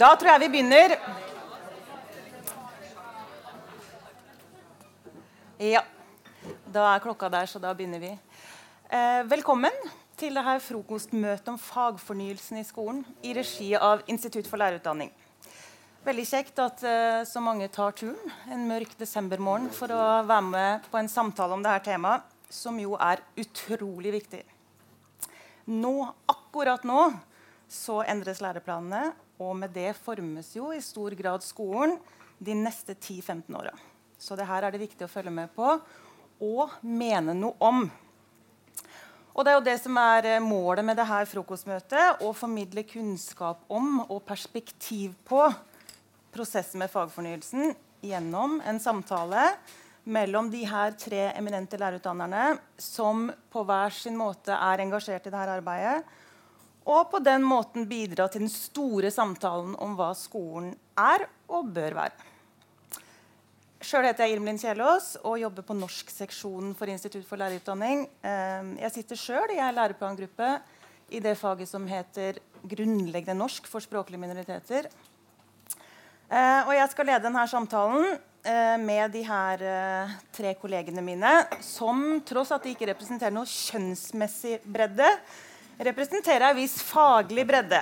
Da tror jeg vi begynner. Ja. Da er klokka der, så da begynner vi. Eh, velkommen til dette frokostmøtet om fagfornyelsen i skolen i regi av Institutt for lærerutdanning. Veldig kjekt at eh, så mange tar turen en mørk desembermorgen for å være med på en samtale om dette temaet, som jo er utrolig viktig. Nå, akkurat nå, så endres læreplanene, og med det formes jo i stor grad skolen de neste 10-15 åra. Så det her er det viktig å følge med på og mene noe om. Og det er jo det som er eh, målet med dette frokostmøtet. Å formidle kunnskap om og perspektiv på prosessen med fagfornyelsen gjennom en samtale mellom de her tre eminente lærerutdannerne som på hver sin måte er engasjert i dette arbeidet, og på den måten bidra til den store samtalen om hva skolen er og bør være. Sjøl heter jeg Irmelin Kjellås og jobber på norskseksjonen for Institutt for lærerutdanning. Eh, jeg sitter sjøl i en læreplangruppe i det faget som heter grunnleggende norsk for språklige minoriteter. Eh, og jeg skal lede denne samtalen eh, med de her tre kollegene mine, som tross at de ikke representerer noe kjønnsmessig bredde, representerer en viss faglig bredde.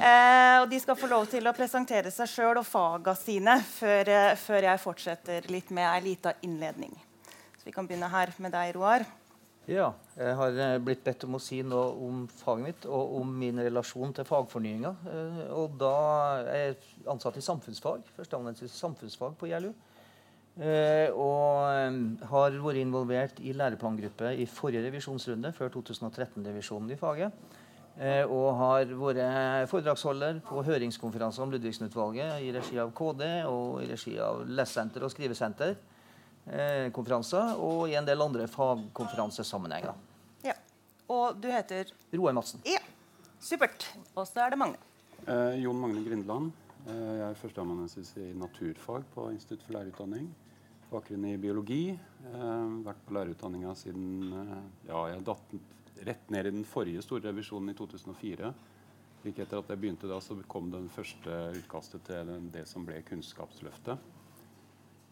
Eh, og de skal få lov til å presentere seg sjøl og faga sine før, eh, før, jeg fortsetter litt med ei lita innledning. Så vi kan begynne her med deg, Roar. Ja, jeg har eh, blitt bedt om å si noe om faget mitt og om min relasjon til fagfornyinga. Eh, og da er jeg ansatt i samfunnsfag, førsteamanuensis samfunnsfag på JLU. Eh, og eh, har vært involvert i læreplangruppe i forrige revisjonsrunde, før 2013-revisjonen i faget. Eh, og har vært foredragsholder på høringskonferanser om Ludvigsen-utvalget i regi av KD og i regi av Lessenter og Skrivesenter. konferanser Og i en del andre fagkonferansesammenhenger. Ja. Og du heter? Roar Madsen. Ja. Supert. Og så er det Magne. Eh, Jon Magne Grindland. Eh, jeg er førsteamanuensis i naturfag på Institutt for lærerutdanning bakgrunn i biologi. Eh, vært på lærerutdanninga siden eh, ja, jeg datt rett ned i den forrige store revisjonen i 2004. Like etter at jeg begynte da, så kom den første utkastet til det som ble Kunnskapsløftet.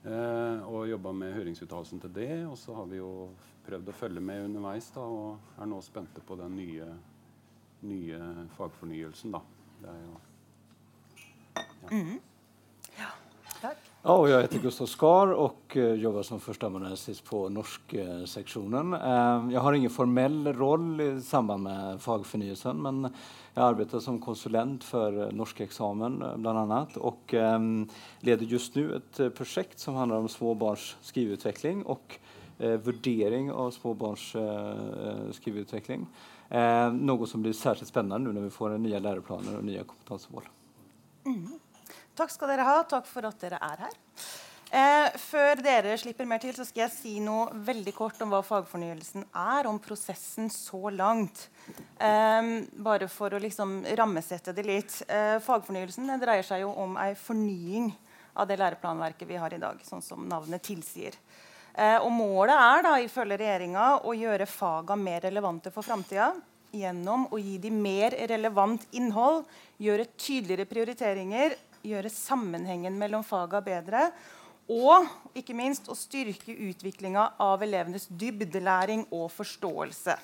Eh, og jobba med høringsuttalelsen til det. Og så har vi jo prøvd å følge med underveis da, og er nå spente på den nye, nye fagfornyelsen. da. Det er jo ja. Mm ja. Takk. Ja, og jeg heter Gustav Skar og jobber som førsteamanuensis på norskseksjonen. Jeg har ingen formell roll i samband med fagfornyelsen, men jeg arbeider som konsulent for norskeksamen bl.a. og leder just nu et projekt som handler om småbarns skriveutvikling og vurdering av småbarns skriveutvikling. Något som blir særskilt spennende nu når vi får nye læreplaner og nye kompetansemål. Mm. Takk skal dere ha. Takk for at dere er her. Eh, før dere slipper mer til, så skal jeg si noe veldig kort om hva fagfornyelsen er, om prosessen så langt. Eh, bare for å liksom rammesette det litt. Eh, fagfornyelsen dreier seg jo om ei fornying av det læreplanverket vi har i dag, sånn som navnet tilsier. Eh, og målet er da, ifølge regjeringa å gjøre faga mer relevante for framtida gjennom å gi dem mer relevant innhold, gjøre tydeligere prioriteringer gjøre sammenhengen mellom faga bedre. Og ikke minst å styrke utviklinga av elevenes dybdelæring og forståelse.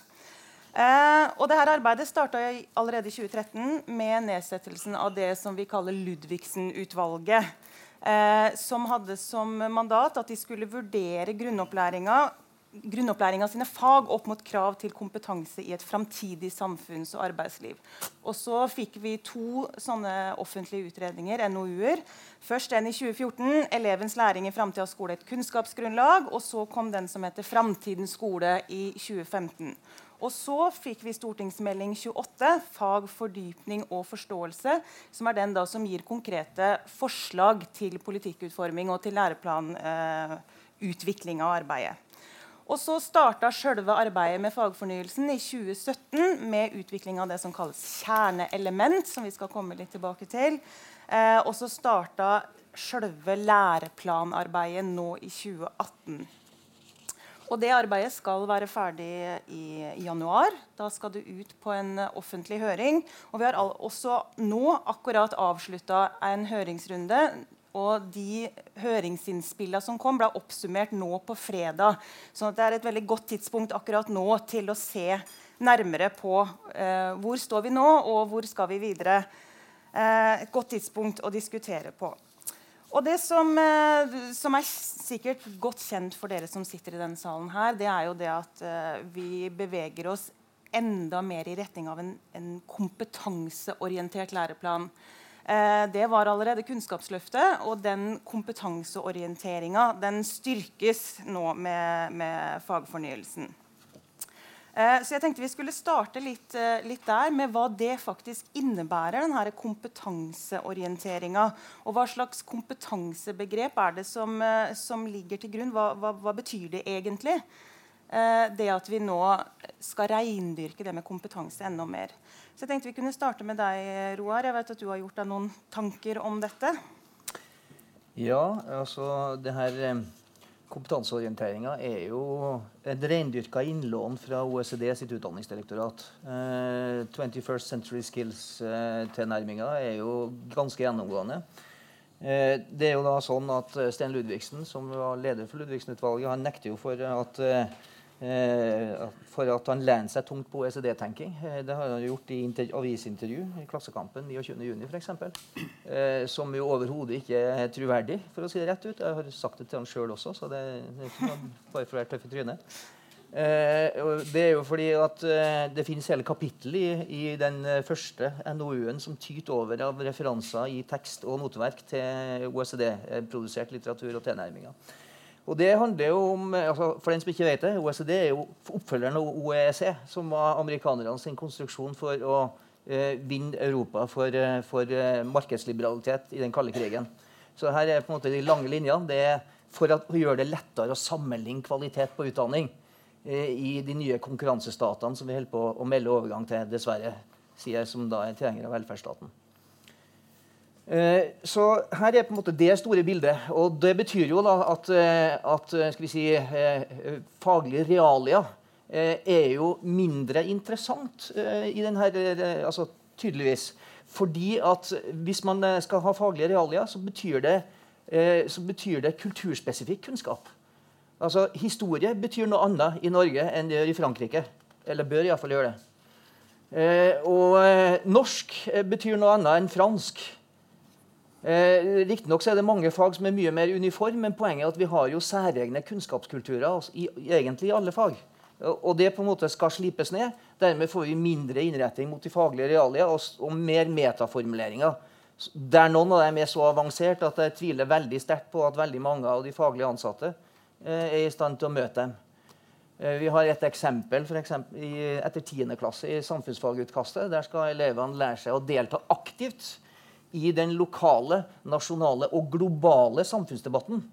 Eh, og dette Arbeidet starta allerede i 2013 med nedsettelsen av det som vi kaller Ludvigsen-utvalget. Eh, som hadde som mandat at de skulle vurdere grunnopplæringa grunnopplæringa sine fag opp mot krav til kompetanse i et framtidig samfunns- og arbeidsliv. Og så fikk vi to sånne offentlige utredninger, NOU-er. Først den i 2014, 'Elevens læring i framtidas skole et kunnskapsgrunnlag'. Og så kom den som heter 'Framtidens skole' i 2015. Og så fikk vi stortingsmelding 28, 'Fag, fordypning og forståelse', som er den da som gir konkrete forslag til politikkutforming og til læreplanutvikling eh, av arbeidet. Og så starta selve arbeidet med fagfornyelsen i 2017 med utvikling av det som kalles kjerneelement, som vi skal komme litt tilbake til. Eh, og så starta selve læreplanarbeidet nå i 2018. Og det arbeidet skal være ferdig i januar. Da skal det ut på en offentlig høring. Og vi har også nå akkurat avslutta en høringsrunde. Og de høringsinnspillene som kom, ble oppsummert nå på fredag. Så det er et veldig godt tidspunkt akkurat nå til å se nærmere på eh, hvor står vi nå, og hvor skal vi videre. Eh, et godt tidspunkt å diskutere på. Og det som, eh, som, er sikkert godt kjent for dere som sitter i denne salen, her, det er jo det at uh, vi beveger oss enda mer i retning av en, en kompetanseorientert læreplan. Uh, det var allerede Kunnskapsløftet, og den kompetanseorienteringa den styrkes nå med, med fagfornyelsen. Eh, så jeg tenkte vi skulle starte litt, eh, litt, der med hva det faktisk innebærer, denne kompetanseorienteringa. Og hva slags kompetansebegrep er det som, eh, som ligger til grunn? Hva, hva, hva, betyr det egentlig? Det at vi nå skal reindyrke det med kompetanse enda mer. Så jeg tenkte vi kunne starte med deg, Roar. Jeg vet at du har gjort deg noen tanker om dette? Ja, altså det her Kompetanseorienteringa er jo et reindyrka innlån fra OECD sitt utdanningsdirektorat. Eh, 21st Century Skills-tilnærminga eh, er jo ganske gjennomgående. Eh, det er jo da sånn at Sten Ludvigsen, som var leder for Ludvigsen-utvalget, han nekter jo for at eh, Eh, for at han lener seg tungt på OECD-tenking. Eh, det har han gjort i avisintervju i Klassekampen 29.6 f.eks. Eh, som jo overhodet ikke er troverdig, for å si det rett ut. Jeg har sagt det til han sjøl også, så det, det er bare for å være tøff i trynet. det er jo fordi at det finnes hele kapittel i, i den første NOU-en som tyter over av referanser i tekst og noteverk til OECD-produsert litteratur og tilnærminger. Og det handler jo om, altså For den som ikke vet det, OECD er jo oppfølgeren av OEC, som var amerikanerne sin konstruksjon for å eh, vinne Europa for, eh, for eh, markedsliberalitet i den kalde krigen. Så her er på en måte de lange linjene. Det er for å gjøre det lettere å sammenligne kvalitet på utdanning eh, i de nye konkurransestatene som vi holder på å melde overgang til, dessverre, sier jeg som da er tilhenger av velferdsstaten. Eh, så her er på en måte det store bildet. Og det betyr jo da at, eh, at eh, skal vi si, faglige realia er jo mindre interessant i denne altså tydeligvis. Fordi at hvis man skal ha faglige realia, så betyr det, så betyr det kulturspesifikk kunnskap. Altså Historie betyr noe annet i Norge enn det gjør i Frankrike. Eller bør iallfall gjøre det. og norsk betyr noe annet enn fransk. Eh, Riktignok er det mange fag som er mye mer uniform, men poenget er at vi har jo særegne kunnskapskulturer altså, i, egentlig i alle fag. Og det på en måte skal slipes ned. Dermed får vi mindre innretting mot de faglige realia og, og mer metaformuleringer. Der noen av dem er så avansert at jeg tviler veldig sterkt på at veldig mange av de faglige ansatte eh, er i stand til å møte dem. Eh, vi har et eksempel, for eksempel i, etter 10. klasse i samfunnsfagutkastet. Der skal elevene lære seg å delta aktivt i den lokale, nasjonale og globale samfunnsdebatten.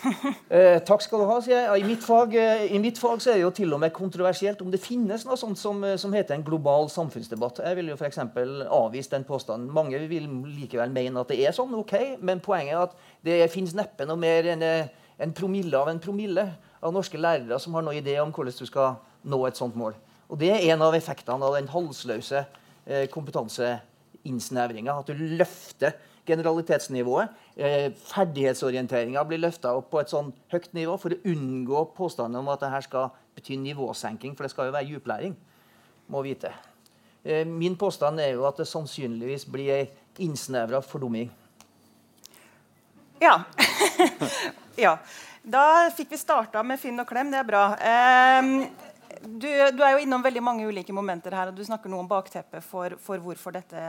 Eh, takk skal du ha, sier jeg. I mitt, fag, eh, I mitt, fag, så er det jo til og med kontroversielt om det finnes noe sånt som, eh, som heter en global samfunnsdebatt. Jeg vil jo f.eks. avvise den påstanden. Mange vil likevel mene at det er sånn, ok, men poenget er at det finnes neppe noe mer enn eh, en promille av en promille av norske lærere som har noen idé om hvordan du skal nå et sånt mål. Og Det er en av effektene av den halsløse eh, kompetanse innsnevringa. At du løfter generalitetsnivået. Eh, ferdighetsorienteringa blir løfta opp på et sånn høyt nivå for å unngå påstanden om at dette skal bety nivåsenking, for det skal jo være djuplæring. må vite. Eh, min påstand er jo at det sannsynligvis blir ei innsnevra fordumming. Ja. ja. Da fikk vi starta med Finn og Klem. Det er bra. Eh, du, du, er jo innom veldig mange ulike momenter her, og du snakker noe om bakteppet for, for hvorfor dette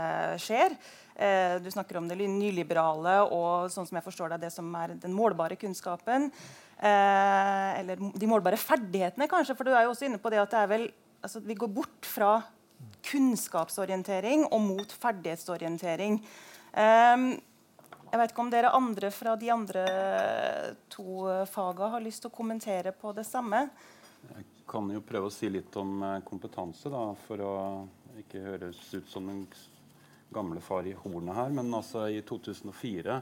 skjer. Eh, du snakker om det nyliberale og sånn som jeg forstår det, det som er den målbare kunnskapen. Eh, eller de målbare ferdighetene, kanskje. For du er jo også inne på det at det er vel, altså, vi går bort fra kunnskapsorientering og mot ferdighetsorientering. Eh, jeg vet ikke om dere andre fra de andre to faga har lyst til å kommentere på det samme. Jeg kan jo prøve å si litt om eh, kompetanse, da, for å ikke høres ut som en gamle far i hornet her. Men altså i 2004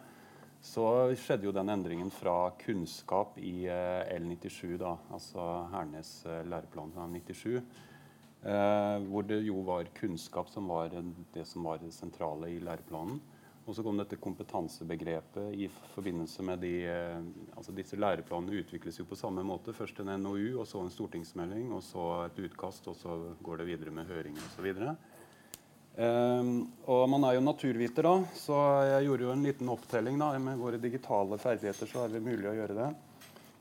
så skjedde jo den endringen fra kunnskap i eh, L97, da, altså Hernes eh, læreplan fra 97, eh, hvor det jo var kunnskap som var det som var det sentrale i læreplanen. Og så kom dette kompetansebegrepet i forbindelse med de eh, altså Disse læreplanene utvikles jo på samme måte. Først en NOU, og så en stortingsmelding, og så et utkast, og så går det videre med høringer osv. Um, og man er jo naturviter, da, så jeg gjorde jo en liten opptelling. da, Med våre digitale ferdigheter så er det mulig å gjøre det.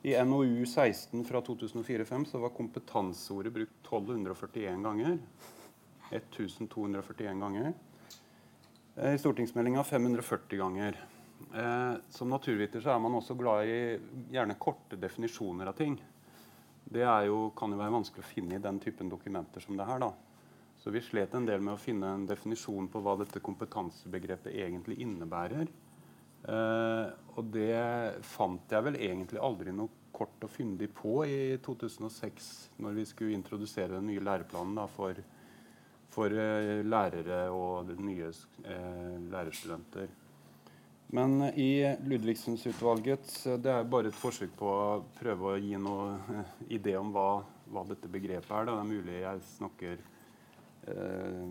I NOU 16 fra 2004-2005 så var kompetanseordet brukt 1241 ganger. 1241 ganger. Eh, I stortingsmeldinga 540 ganger. Eh, som naturviter så er man også glad i gjerne korte definisjoner av ting. Det jo, kan jo være vanskelig å finne i den typen dokumenter som det her. da. Så vi slet en del med å finne en definisjon på hva dette kompetansebegrepet egentlig innebærer. Eh, og det fant jeg vel egentlig aldri noe kort og fyndig på i 2006, når vi skulle introdusere den nye læreplanen da, for, for eh, lærere og nye eh, lærerstudenter. Men i Ludvigsens-utvalget Det er bare et forsøk på å prøve å gi noe eh, idé om hva, hva dette begrepet er. Da. Det er mulig jeg snakker Eh,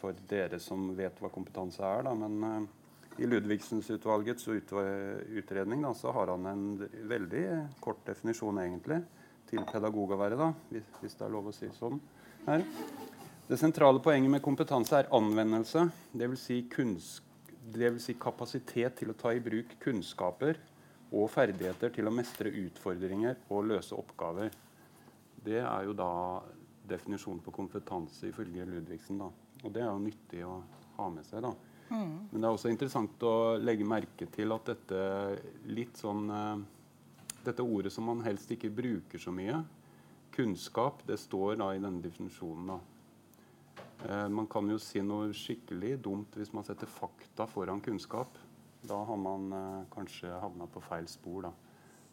for dere som vet hva kompetanse er. Da. Men eh, i Ludvigsens-utvalgets utredning da, så har han en veldig kort definisjon egentlig til pedagog å være, da, hvis, hvis, det er lov å si sånn her. Det sentrale poenget med kompetanse er anvendelse, dvs. Si si kapasitet til å ta i bruk kunnskaper og ferdigheter til å mestre utfordringer og løse oppgaver. Det er jo da definisjonen på kompetanse ifølge Ludvigsen. Da. Og det er jo nyttig å ha med seg. da. Mm. Men det er også interessant å legge merke til at dette litt sånn uh, Dette ordet som man helst ikke bruker så mye, kunnskap, det står da i denne definisjonen. da. Uh, man kan jo si noe skikkelig dumt hvis man setter fakta foran kunnskap. Da har man uh, kanskje havna på feil spor. da.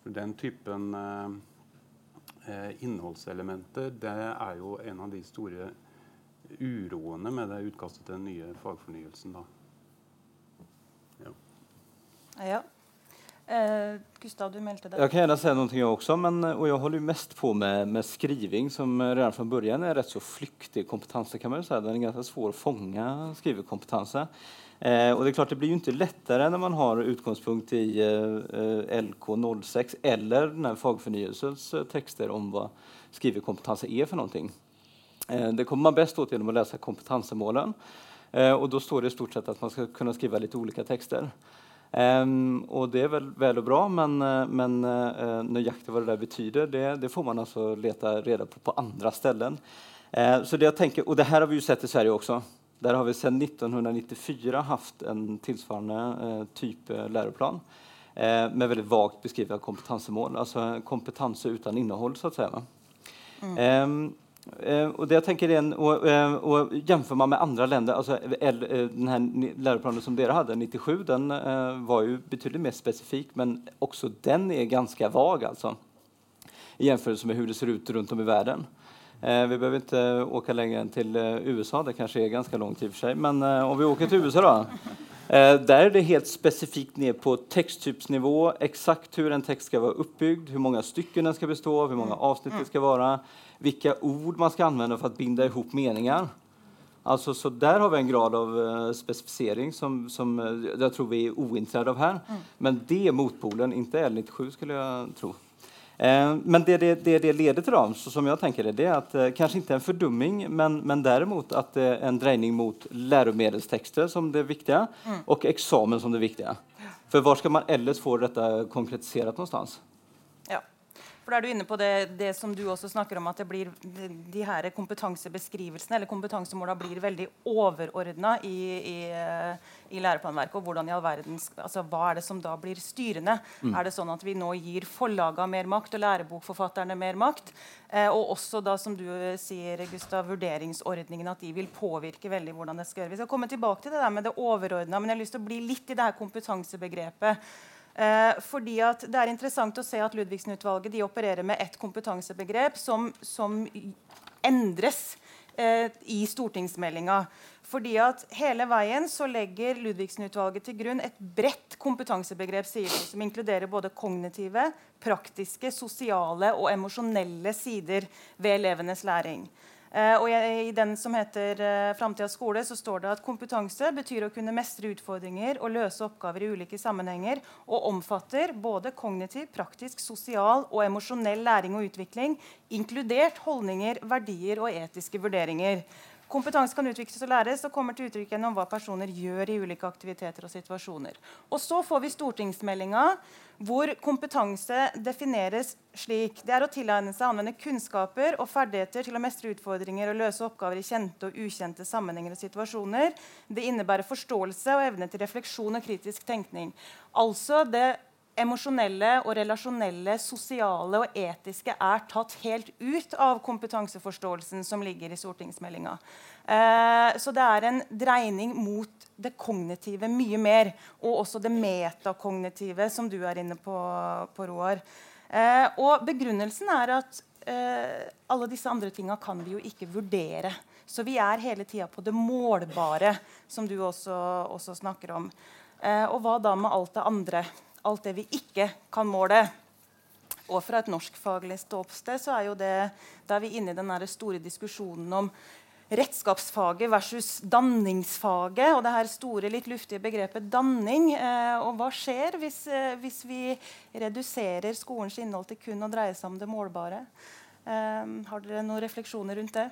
For den typen eh, innholdselementer det er jo en av de store uroene med det utkastet til den nye fagfornyelsen. da. Ja. ja. Eh, Gustav, du meldte deg. Jag kan gärna säga någonting jag också. Men, och jag håller mest på med, med skriving som redan från början är rätt så flyktig kompetens. kan man säga. Den är ganska svår att fånga skrivekompetanse. Eh, och det är klart, det blir ju inte lättare när man har utgångspunkt i eh, LK06 eller den här eh, texter om vad skrivekompetanse är för någonting. Eh, det kommer man bäst åt genom att läsa kompetensemålen. Eh, och då står det i stort sett att man ska kunna skriva lite olika texter. Um, og det er vel, vel og bra, men, eh, men uh, nøyaktig hva det der betyder, det, det, får man altså lete reda på på andre steder. Uh, så det jeg tenker, Og det her har vi jo sett i Sverige også. Der har vi siden 1994 haft en tilsvarende uh, typ läroplan med veldig vagt beskrivna kompetansemål. alltså kompetenser utan innehåll så å si. Mm. Um, Eh, och det jag tänker är en, och, eh, och jämför man med andra länder, alltså eh, den här som dere hade, 97, den var ju betydligt mer specifik, men också den är ganska vag alltså. I jämförelse med hur det ser ut runt om i världen. vi behöver inte åka längre än till USA, det kanske är ganska långt i och för sig, men om vi åker till USA då. där är det helt specifikt ner på texttypsnivå, exakt hur en text ska vara uppbyggd, hur många stycken den ska bestå av, hur många avsnitt det ska vara, vilka ord man ska använda för att binda ihop meningar. Alltså, så där har vi en grad av uh, specificering som, som uh, jag tror vi är ointresserade av här. Mm. Men det är motpolen, inte L97 skulle jag tro. Uh, men det det, det det leder till, då, så som jag tänker det, det är att kanske inte en fördumming, men, men däremot att en drejning mot läromedelstexter som det viktiga mm. och examen som det viktiga. För var ska man ellers få detta konkretiserat någonstans? For da er du inne på det, det, som du også snakker om, at det blir de, de her kompetansebeskrivelsene eller kompetansemåla blir veldig overordna i, i, i, læreplanverket. og hvordan i all verden, altså Hva er det som da blir styrende? Mm. Er det sånn at vi nå gir forlaga mer makt og lærebokforfatterne mer makt? Eh, og også da, som du sier, Gustav, vurderingsordningen, at de vil påvirke veldig hvordan det skal gjøre. Vi skal komme tilbake til det der med det overordna, men jeg har lyst til å bli litt i det her kompetansebegrepet. Eh, fordi Det er interessant å se at Ludvigsen-utvalget opererer med et kompetansebegrep som, som endres eh, i stortingsmeldinga. Fordi at hele veien så legger Ludvigsen-utvalget til grunn et bredt kompetansebegrep sier de, som inkluderer både kognitive, praktiske, sosiale og emosjonelle sider ved elevenes læring. Eh, og I den som heter uh, 'Framtidas skole', så står det at kompetanse betyr å kunne mestre utfordringer og løse oppgaver i ulike sammenhenger, og omfatter både kognitiv, praktisk, sosial og emosjonell læring og utvikling, inkludert holdninger, verdier og etiske vurderinger. Kompetanse kan utvikles og læres og kommer til uttrykk gjennom hva personer gjør i ulike aktiviteter og situasjoner. Og så får vi stortingsmeldinga, hvor kompetanse defineres slik. Det er å tilegne seg å anvende kunnskaper og ferdigheter til å mestre utfordringer og løse oppgaver i kjente og ukjente sammenhenger og situasjoner. Det innebærer forståelse og evne til refleksjon og kritisk tenkning. Altså det emosjonelle og relasjonelle, sosiale og etiske er tatt helt ut av kompetanseforståelsen som ligger i stortingsmeldinga. Eh, så det er en dreining mot det kognitive mye mer. Og også det metakognitive, som du er inne på, på Roar. Eh, og begrunnelsen er at eh, alle disse andre tinga kan vi jo ikke vurdere. Så vi er hele tida på det målbare, som du også, også snakker om. Og hva da med alt det andre? Alt det vi ikke kan måle. Og fra et norskfaglig ståsted så er jo det, da er vi inne i den store diskusjonen om redskapsfaget versus danningsfaget. Og det her store, litt luftige begrepet danning. Eh, og hva skjer hvis, eh, hvis, vi reduserer skolens innhold til kun å dreie seg om det målbare? Eh, har dere noen refleksjoner rundt det?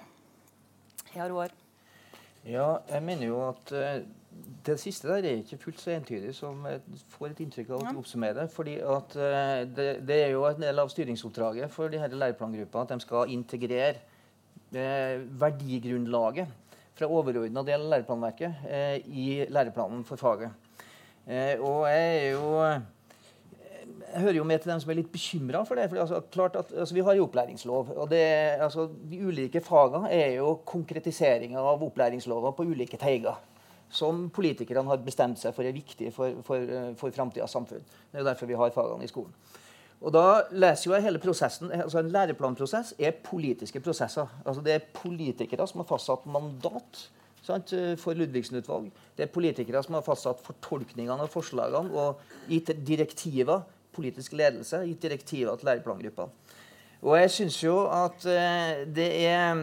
Ja, Roar. Ja, jeg mener jo at eh, det siste der er ikke fullt så entydig som jeg får et inntrykk av å oppsummere fordi at uh, det, det, er jo en del av styringsoppdraget for de her læreplangruppene at de skal integrere eh, verdigrunnlaget fra overordna del av læreplanverket eh, i læreplanen for faget. og jeg er jo jeg hører jo med til dem som er litt bekymra for det. for altså, klart at altså, Vi har jo opplæringslov. og det, altså, De ulike fagene er jo konkretiseringer av opplæringslova på ulike teiger som politikerne har bestemt seg for er viktige for, for, eh, for framtidas samfunn. Det er derfor vi har fagene i skolen. Og da leser jo jeg hele prosessen, altså En læreplanprosess er politiske prosesser. Altså Det er politikere som har fastsatt mandat sant, for Ludvigsen-utvalg. Det er politikere som har fastsatt fortolkningene av forslagene og gitt direktiver, politisk ledelse, gitt direktiver til læreplangruppene. Og jeg syns jo at uh, det er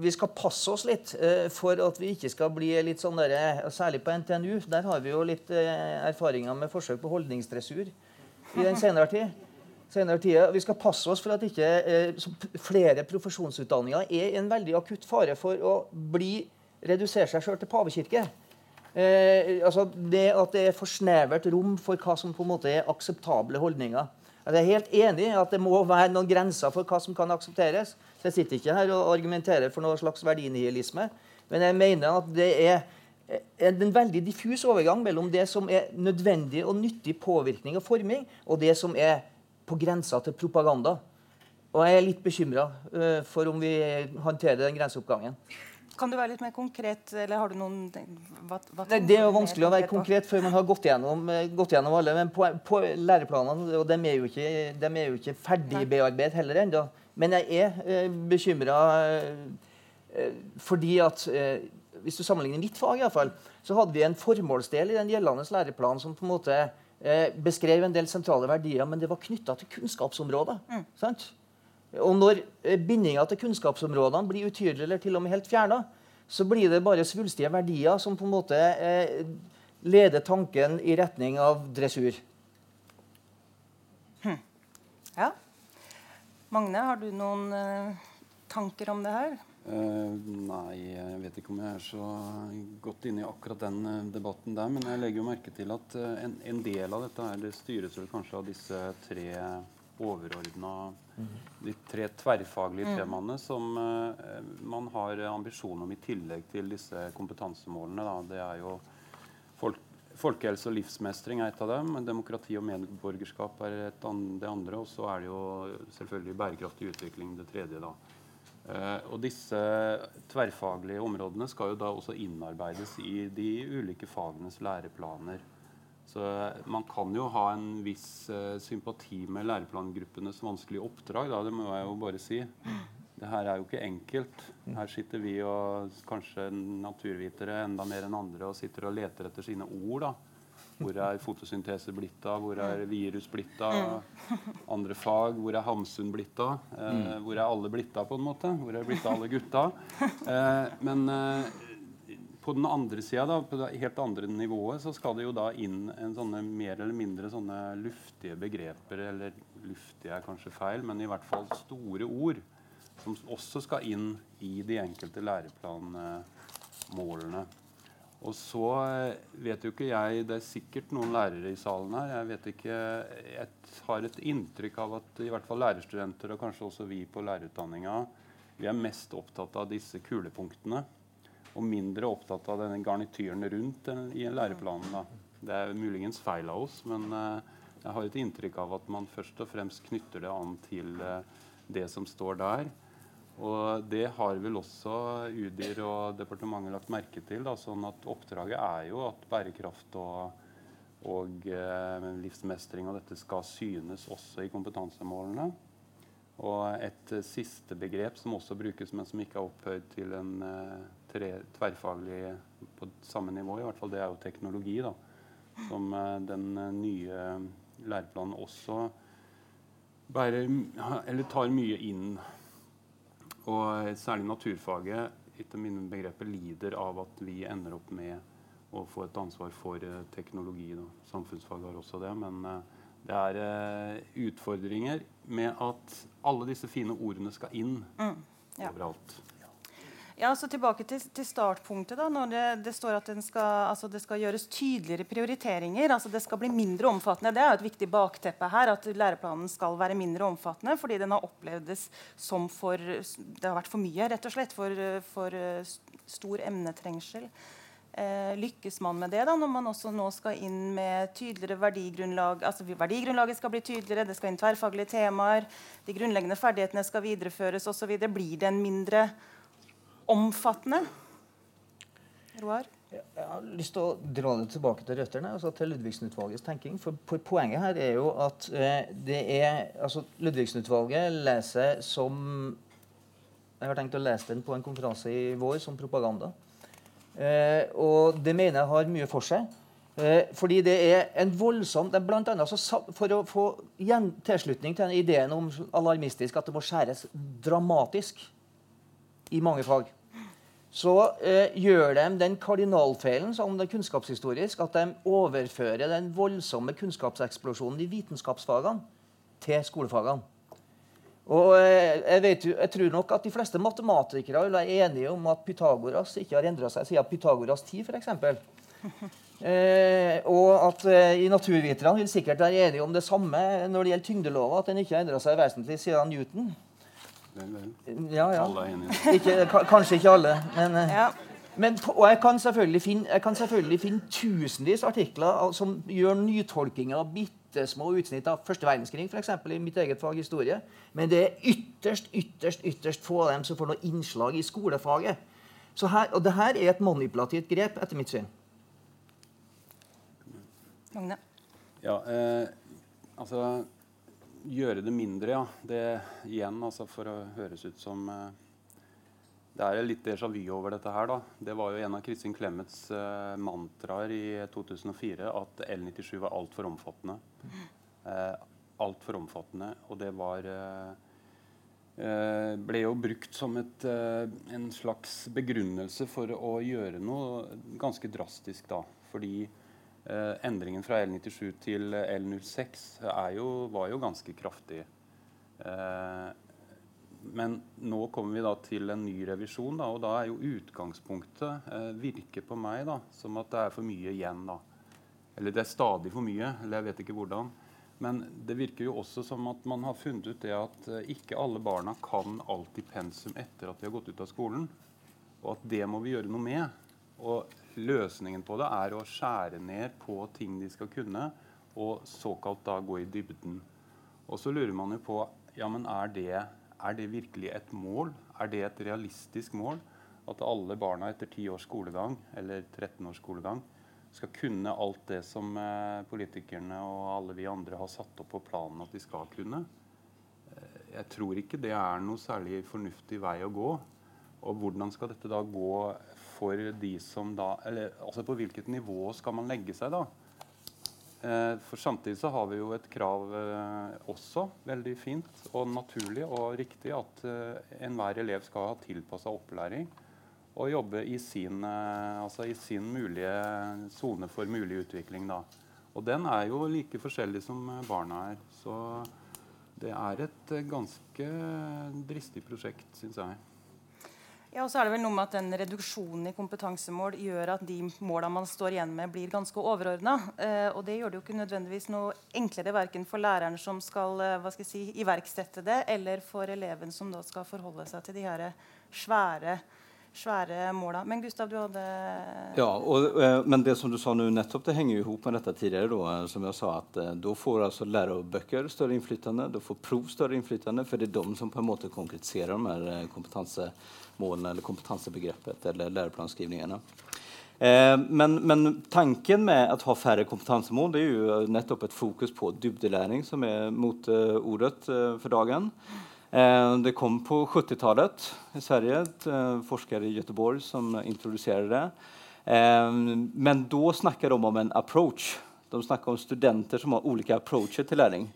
Vi skal passe oss litt uh, for at vi ikke skal bli litt sånn der, Særlig på NTNU. Der har vi jo litt uh, erfaringer med forsøk på holdningsdressur i den senere tid. Senere tida. Vi skal passe oss for at ikke flere profesjonsutdanninger er en veldig akutt fare for å bli redusere seg sjøl til pavekirke. altså det At det er for snevert rom for hva som på en måte er akseptable holdninger. Jeg er helt enig i at det må være noen grenser for hva som kan aksepteres. Så jeg sitter ikke her og argumenterer for noe slags verdinihilisme. Men jeg mener at det er en veldig diffus overgang mellom det som er nødvendig og nyttig påvirkning og forming, og det som er på grensa til propaganda. Og jeg er litt bekymra eh, for om vi håndterer den grenseoppgangen. Kan du være litt mer konkret? eller har du noen... Hva, hva Nei, det er jo vanskelig å være konkret før man har gått gjennom, eh, gått gjennom alle. Men på, på læreplanene og de er jo ikke, de er jo ikke ferdigbearbeidet heller ennå. Men jeg er eh, bekymra eh, fordi at eh, Hvis du sammenligner mitt fag, i fall, så hadde vi en formålsdel i den gjeldende læreplanen som på en måte eh, beskrev en del sentrale verdier, men det var knytta til kunnskapsområdet. Mm. sant? Og når eh, bindinga til kunnskapsområdene blir utydelig eller til og med helt fjerna, så blir det bare svulstige verdier som på en måte eh, leder tanken i retning av dressur. Hm. Ja. Magne, har du noen eh, tanker om det her? Uh, nei, jeg vet ikke om jeg er så godt inne i akkurat den uh, debatten der. Men jeg legger jo merke til at uh, en, en, del av dette her, det styres vel kanskje av disse tre overordna De tre tverrfaglige mm. temaene som uh, man har ambisjon om i tillegg til disse kompetansemålene. Da. Det er jo folk, Folkehelse og livsmestring er et av dem. Demokrati og medborgerskap er an, det andre. Og så er det jo selvfølgelig bærekraftig utvikling det tredje. da. Uh, og disse tverrfaglige områdene skal jo da også innarbeides i de ulike fagenes læreplaner. Så man kan jo ha en viss uh, sympati med læreplangruppenes vanskelige oppdrag. Da, det må jeg jo bare si. det her er jo ikke enkelt. Her sitter vi og kanskje naturvitere enda mer enn andre og sitter og leter etter sine ord. da. Hvor er fotosyntese blitt av? Hvor er virus blitt av? Andre fag. Hvor er Hamsun blitt av? Eh, hvor er alle blitt av, på en måte? Hvor er blitt av alle gutta? Eh, men eh, på den andre sida, på det helt andre nivået, så skal det jo da inn en sånne mer eller mindre sånne luftige begreper. Eller luftige er kanskje feil, men i hvert fall store ord. Som også skal inn i de enkelte læreplanmålene. Og så eh, vet jo ikke jeg Det er sikkert noen lærere i salen her. Jeg vet ikke, jeg har et inntrykk av at i hvert fall lærerstudenter, og kanskje også vi på lærerutdanninga, vi er mest opptatt av disse kulepunktene. Og mindre opptatt av denne garnityren rundt den, i læreplanen. Da. Det er muligens feil av oss, men uh, jeg har et inntrykk av at man først og fremst knytter det an til uh, det som står der. Og det har vel også UDIR og departementet lagt merke til. Da, sånn at oppdraget er jo at bærekraft og, og eh, livsmestring og dette skal synes også i kompetansemålene. Og et siste begrep som også brukes, men som ikke er opphøyd til en tverrfaglig på samme nivå, i hvert fall det er jo teknologi, da, som eh, den eh, nye læreplanen også bærer, eller tar mye inn og særlig naturfaget etter mine begreper lider av at vi ender opp med å få et ansvar for teknologi. Da. Samfunnsfag har også det. Men det er uh, utfordringer med at alle disse fine ordene skal inn mm, ja. overalt. Ja, så Tilbake til, til startpunktet. da, når det, det står at skal, altså det skal gjøres tydeligere prioriteringer. altså Det skal bli mindre omfattende. Det er jo et viktig bakteppe her. At læreplanen skal være mindre omfattende fordi den har opplevdes som for Det har vært for mye, rett og slett. For, for stor emnetrengsel. Eh, lykkes man med det da, når man også nå skal inn med tydeligere verdigrunnlag? altså Verdigrunnlaget skal bli tydeligere, det skal inn tverrfaglige temaer, de grunnleggende ferdighetene skal videreføres osv. Blir det en mindre omfattende? Roar? Jeg har lyst til å dra det tilbake til røttene, altså til Ludvigsen-utvalgets tenking. For, Poenget her er jo at eh, det er altså Ludvigsen-utvalget leser som Jeg har tenkt å lese den på en konferanse i vår som propaganda. Eh, og det mener jeg har mye for seg. Eh, fordi det er en voldsom det er blant annet, altså, For å få tilslutning til ideen om alarmistisk at det må skjæres dramatisk i mange fag så eh, gjør de den kardinalfeilen som det er kunnskapshistorisk, at de overfører den voldsomme kunnskapseksplosjonen i vitenskapsfagene til skolefagene. Og eh, jeg, vet, jeg, tror nok at de fleste matematikere vil være enige om at Pythagoras ikke har endra seg siden Pythagoras tid, f.eks. Eh, og at eh, i naturviterne vil sikkert være enige om det samme når det gjelder tyngdelova, at den ikke har endra seg vesentlig siden Newton. Vel, vel. Ja, ja. Ikke, kanskje ikke alle, men, eh, ja. men Og jeg kan selvfølgelig finne, jeg tusenvis artikler som gjør nytolkinger av bitte små utsnitt av første verdenskrig, f.eks. i mitt eget fag historie. Men det er ytterst, ytterst ytterst få av dem som får noe innslag i skolefaget. Så her, og det her er et manipulativt grep, etter mitt syn. Magne? Ja, eh, altså gjøre det mindre, ja. Det igjen, altså for å høres ut som uh, Det er litt déjà vu over dette her, da. Det var jo en av Kristin Clemets uh, mantraer i 2004 at L97 var altfor omfattende. Uh, altfor omfattende. Og det var ble jo brukt som et, en slags begrunnelse for å gjøre noe ganske drastisk, da. Fordi Eh, endringen fra L97 til L06 jo, var jo ganske kraftig. Eh, men nå kommer vi da til en ny revisjon, da, og da er jo utgangspunktet eh, virker på meg da, som at det er for mye igjen. da. Eller det er stadig for mye, eller jeg vet ikke hvordan. Men det virker jo også som at man har funnet ut det at eh, ikke alle barna kan alltid pensum etter at de har gått ut av skolen. Og at det må vi gjøre noe med. Og løsningen på det er å skjære ned på ting de skal kunne, og såkalt da gå i dybden. Og så lurer man jo på ja, men er det, er det virkelig et mål? Er det et realistisk mål? At alle barna etter 10 års skolegang, eller 13 års skolegang, skal kunne alt det som eh, politikerne og alle vi andre har satt opp på planen at de skal kunne? Eh, jeg tror ikke det er noe særlig fornuftig vei å gå. Og hvordan skal dette da gå for de som da Eller altså på hvilket nivå skal man legge seg, da? Eh, for samtidig så har vi jo et krav eh, også, veldig fint og naturlig og riktig, at eh, enhver elev skal ha tilpassa opplæring og jobbe i sin, altså i sin mulige sone for mulig utvikling. da. Og den er jo like forskjellig som barna er. Så det er et ganske dristig prosjekt, syns jeg. Ja, og så er det vel noe med at den Reduksjonen i kompetansemål gjør at de målene man står igjen med, blir ganske overordna. Eh, og det gjør det jo ikke nødvendigvis noe enklere verken for læreren som skal eh, hva skal jeg si, iverksette det, eller for eleven som da skal forholde seg til de her svære svære måla. Men Gustav, du hadde Ja, og, eh, men det som du sa nå nettopp, det henger jo ihop med dette tidligere. Då, eh, som jeg sa, at eh, Da får altså lærebøker større innflytende, da får prov større innflytende, for det er de som på en måte konkretiserer de her kompetansemålene eller kompetansebegrepet eller læreplanskrivningene. Men, men, tanken med å ha færre kompetansemål det er jo nettopp et fokus på dybdelæring, som er moteordet eh, for dagen. Eh, det kom på 70-talet i Sverige. Et forskere i Göteborg som introduserade det. Eh, men da snackade de om en approach. De snackade om studenter som har olika approacher til læring.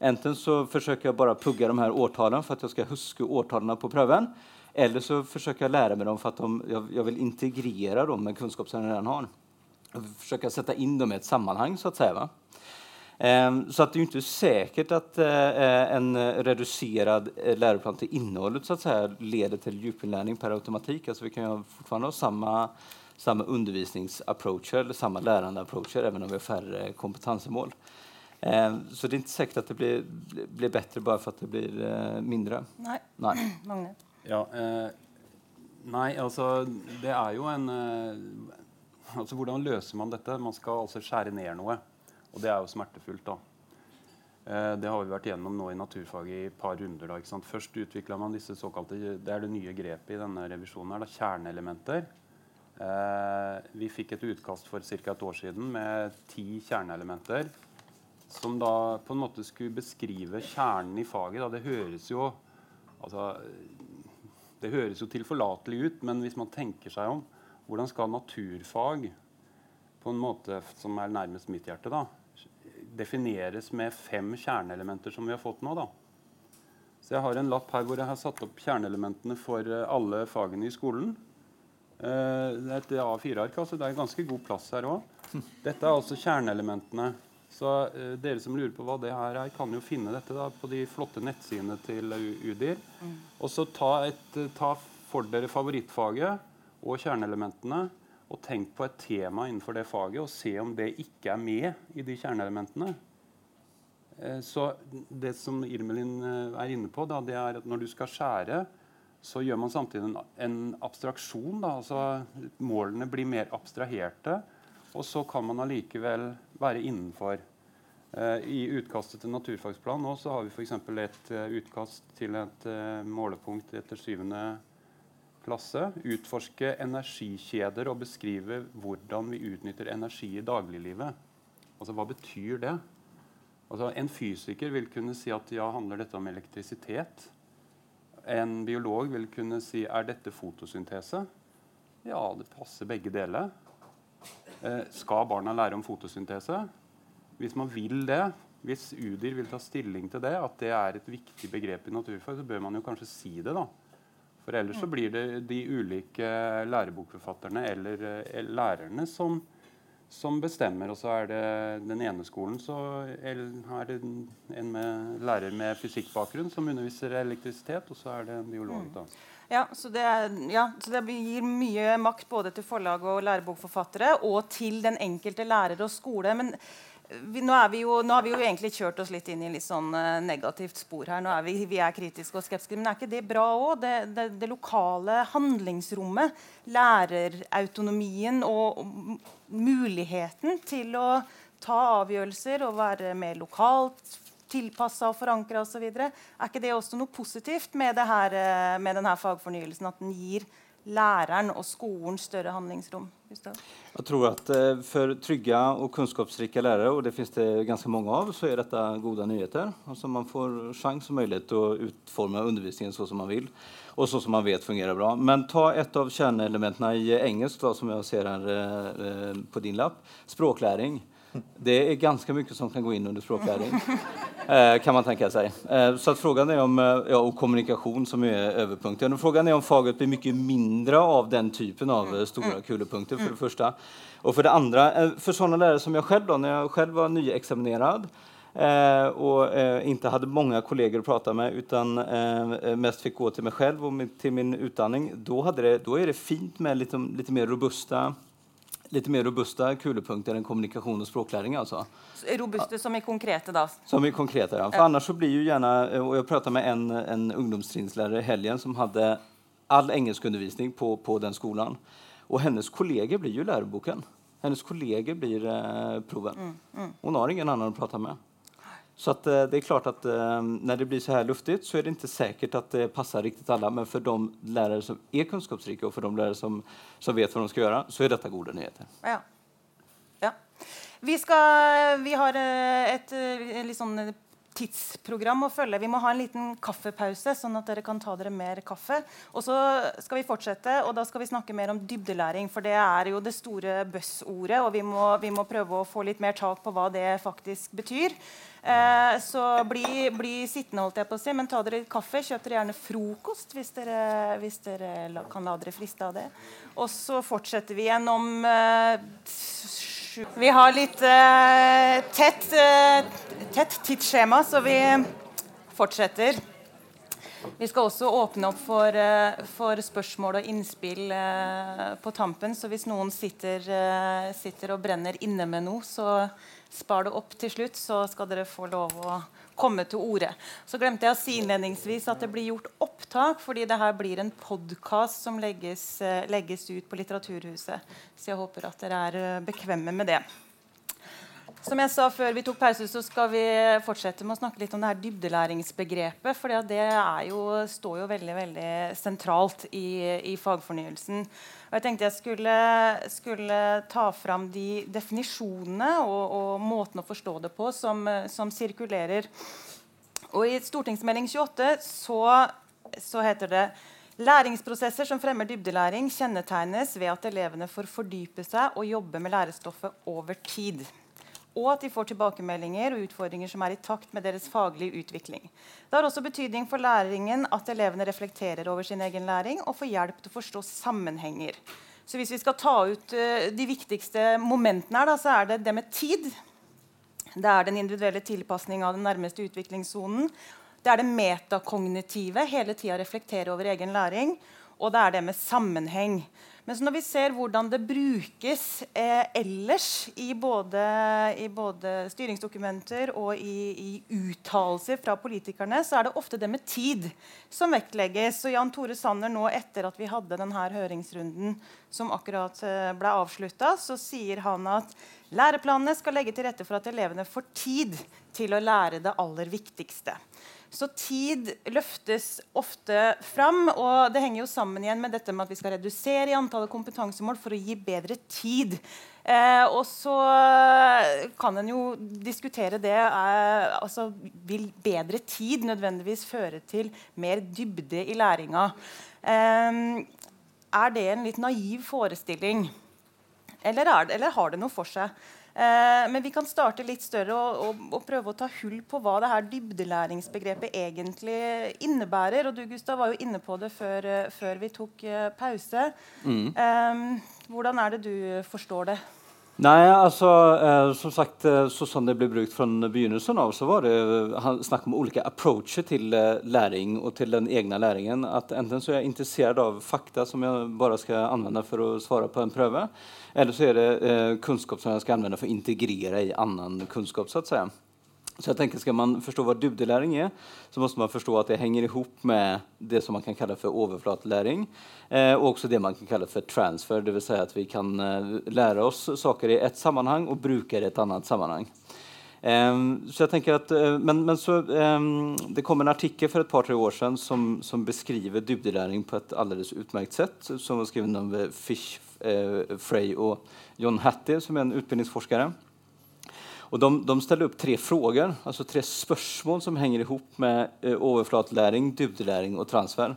Enten så forsøker jeg bare å pugga de her årtalen for at jeg skal huske årtalene på prøven. Eller så forsøker jeg å lære meg dem for at de, jeg, jeg vil integrere dem med kunnskap som jeg redan har. Jeg forsøker å sette inn dem i et sammanhang, så å si. Ehm, så att det är inte säkert att eh, en reducerad eh, läroplan till innehållet så att säga, leder till djupinlärning per automatik. Alltså vi kan ju fortfarande ha samma, samma undervisningsapproacher eller samma lärandeapproacher även om vi har färre kompetensemål. Ehm, så det är inte säkert att det blir, blir bättre bara för att det blir eh, mindre. Nej. Nej. Magne? Ja, eh, nei, altså Det er jo en eh, altså Hvordan løser man dette? Man skal altså skjære ned noe. Og det er jo smertefullt. da. Eh, det har vi vært gjennom nå i naturfaget i et par runder. da, ikke sant? Først utvikla man disse såkalte Det er det nye grepet i denne revisjonen. her, da, Kjerneelementer. Eh, vi fikk et utkast for ca. et år siden med ti kjerneelementer. Som da på en måte skulle beskrive kjernen i faget. Da. Det høres jo altså, det høres jo tilforlatelig ut, men hvis man tenker seg om, hvordan skal naturfag på en måte som er nærmest mitt hjerte, da, defineres med fem kjerneelementer som vi har fått nå. da. Så jeg har en lapp her hvor jeg har satt opp kjerneelementene for eh, alle fagene i skolen. Eh, det er et A4-ark, altså det er ganske god plass her òg. Dette er altså kjerneelementene. Så uh, dere som lurer på hva det her er, kan jo finne dette da, på de flotte nettsidene til UDIR. Mm. Og så ta, et, ta for dere favorittfaget og kjerneelementene og tenk på et tema innenfor det faget og se om det ikke er med i de kjerneelementene. Eh, så det som Irmelin eh, er inne på, da, det er at når du skal skjære, så gjør man samtidig en, abstraksjon. Da, altså Målene blir mer abstraherte, og så kan man allikevel være innenfor. Uh, I utkastet til naturfagsplan nå så har vi f.eks. et utkast til et målepunkt etter syvende klasse utforske energikjeder og beskrive hvordan vi utnytter energi i dagliglivet. Altså, Hva betyr det? Altså, En fysiker vil kunne si at ja, handler dette om elektrisitet? En biolog vil kunne si er dette fotosyntese? Ja, det passer begge deler. Eh, skal barna lære om fotosyntese? Hvis man vil det, hvis UDIR vil ta stilling til det, at det er et viktig begrep i naturfag, så bør man jo kanskje si det. da. For ellers så blir det de ulike lærebokforfatterne eller eh, lærerne som, som bestemmer. Og så er det den ene skolen så er det en med lærer med fysikkbakgrunn som underviser elektrisitet, og så er det en biolog. da. Ja så, det, ja, så det gir mye makt både til forlag og lærebokforfattere og til den enkelte lærer og skole. men vi, nå, jo, nå, har vi jo egentlig kjørt oss litt inn i litt sånn uh, negativt spor her. Nå er vi, vi er kritiske og skeptiske, men er ikke det bra òg? Det, det, det, lokale handlingsrommet, lærerautonomien og, og, muligheten til å ta avgjørelser og være mer lokalt tilpassa og forankra osv. Er ikke det også noe positivt med, her, uh, med denne fagfornyelsen? At den gir läraren og skolen større handlingsrom? Jag tror at For trygge og kunnskapsrike lærere, og det finnes det ganske mange av, så er dette gode nyheter. Altså man får sjanse og mulighet til å utforme undervisningen så som man vil, og så som man vet fungerer bra. Men ta et av kjerneelementene i engelsk da, som jeg ser här eh, eh på din lapp, språkläring. Det är ganska mycket som kan gå in under språkläring, eh, kan man tänka sig. Eh, så att frågan är om, eh, ja, och kommunikation som är överpunkten. frågan är om faget blir mycket mindre av den typen av store stora mm. kulepunkter, för det första. Och för det andra, for för sådana lärare som jag själv, då, när jag själv var nyexaminerad, Eh, och inte hade många kollegor att prata med utan mest fick gå till mig själv och med, till min utandning. Då, hade det, då är det fint med lite, lite mer robusta lite mer robusta kulepunkter än kommunikation och språklæring, alltså. Robusta som är konkreta då? Som är konkreta, ja. För ja. annars så blir ju gärna, och jag pratade med en, en ungdomstrinslärare i helgen som hade all engelskundervisning på, på den skolan. Och hennes kollegor blir ju läroboken. Hennes kollegor blir eh, proven. Mm, mm. Hon har ingen annan att prata med. Så att, eh, det är klart att eh, när det blir så här luftigt så är det inte säkert att det passar riktigt alla. Men för de lärare som är kunskapsrika och för de lärare som, som vet vad de ska göra så är detta goda nyheter. Ja. ja. Vi, ska, vi har et ett, ett liksom tidsprogram å følge. Vi må ha en liten kaffepause, sånn at dere kan ta dere mer kaffe. Og så skal vi fortsette, og da skal vi snakke mer om dybdelæring. For det er jo det store buzzordet, og vi må, vi må prøve å få litt mer tak på hva det faktisk betyr. Eh, så bli, bli, sittende, holdt jeg på å si, men ta dere kaffe. Kjøp dere gjerne frokost hvis dere, hvis dere kan la dere friste av det. Og så fortsetter vi igjen om eh, vi har litt uh, tett, uh, tett tidsskjema, så vi fortsetter. Vi skal også åpne opp for, uh, for spørsmål og innspill på tampen. Så hvis noen sitter, sitter, og brenner inne med noe, så spar det opp til slutt, så skal dere få lov å komme til orde. Så glemte jeg å si innledningsvis at det blir gjort opptak, fordi det her blir en podkast som legges, eh, legges, ut på Litteraturhuset. Så jeg håper at dere er eh, bekvemme med det. Som jeg sa før vi tok pause, så skal vi fortsette med å snakke litt om det her dybdelæringsbegrepet. For det jo, står jo veldig veldig sentralt i, i, fagfornyelsen. Og jeg tenkte jeg skulle, skulle ta fram de definisjonene og, og, måten å forstå det på som, som sirkulerer. Og I Stortingsmelding 28 så, så heter det Læringsprosesser som fremmer dybdelæring, kjennetegnes ved at elevene får fordype seg og jobbe med lærestoffet over tid og at de får tilbakemeldinger og utfordringer som er i takt med deres faglige utvikling. Det har også betydning for læringen at elevene reflekterer over sin egen læring og får hjelp til å forstå sammenhenger. Så hvis vi skal ta ut uh, de viktigste momentene, her, da, så er det det med tid. Det er den individuelle tilpasning av den nærmeste utviklingssonen. Det er det metakognitive, hele tida reflektere over egen læring. Og det er det med sammenheng. Men når vi ser hvordan det brukes eh, ellers i både, i både, styringsdokumenter og i, i uttalelser fra politikerne, så er det ofte det med tid som vektlegges. Og Jan Tore Sanner nå, etter at vi hadde denne høringsrunden som akkurat eh, ble avslutta, så sier han at læreplanene skal legge til rette for at elevene får tid til å lære det aller viktigste. Så tid løftes ofte fram. Og det henger jo sammen igjen med dette med at vi skal redusere i antallet kompetansemål for å gi bedre tid. Eh, og så kan en jo diskutere det eh, altså, Vil bedre tid nødvendigvis føre til mer dybde i læringa? Eh, er det en litt naiv forestilling? Eller, det, eller har det noe for seg? Eh, men vi kan starte litt større og, og, og, prøve å ta hull på hva det her dybdelæringsbegrepet egentlig innebærer. Og du Gustav, var jo inne på det før, eh, før vi tok uh, pause. Mm. Eh, hvordan er det du forstår det? Nei, altså, eh, som sagt, eh, så som det ble brukt fra begynnelsen av, så var det han, snakk om ulike approacher til læring og til den egne læringen. At enten så er jeg interessert av fakta som jeg bare skal anvende for å svare på en prøve, eller så er det eh, kunskap som jeg skal anvende for å integrere i annen kunskap. så att säga. Så jeg tenker Skal man forstå hva dybdelæring er, så må man forstå at det henger ihop med det som man kan kalla for overflatelæring, eh, og også det man kan kalla for transfer, det Si at vi kan eh, lære oss saker i ett sammanhang og bruke det i et annet sammanhang. Eh, så jeg tenker at, men, men så, um, det kom en artikel for et par tre år siden som, som beskriver dybdelæring på et alldeles utmerket sett, som var skrevet av Fish, uh, Frey og John Hattie som er en utbildningsforskare. Och de, de ställer upp tre frågor, alltså tre spörsmål som hänger ihop med eh, överflatläring, dybdeläring och transfer.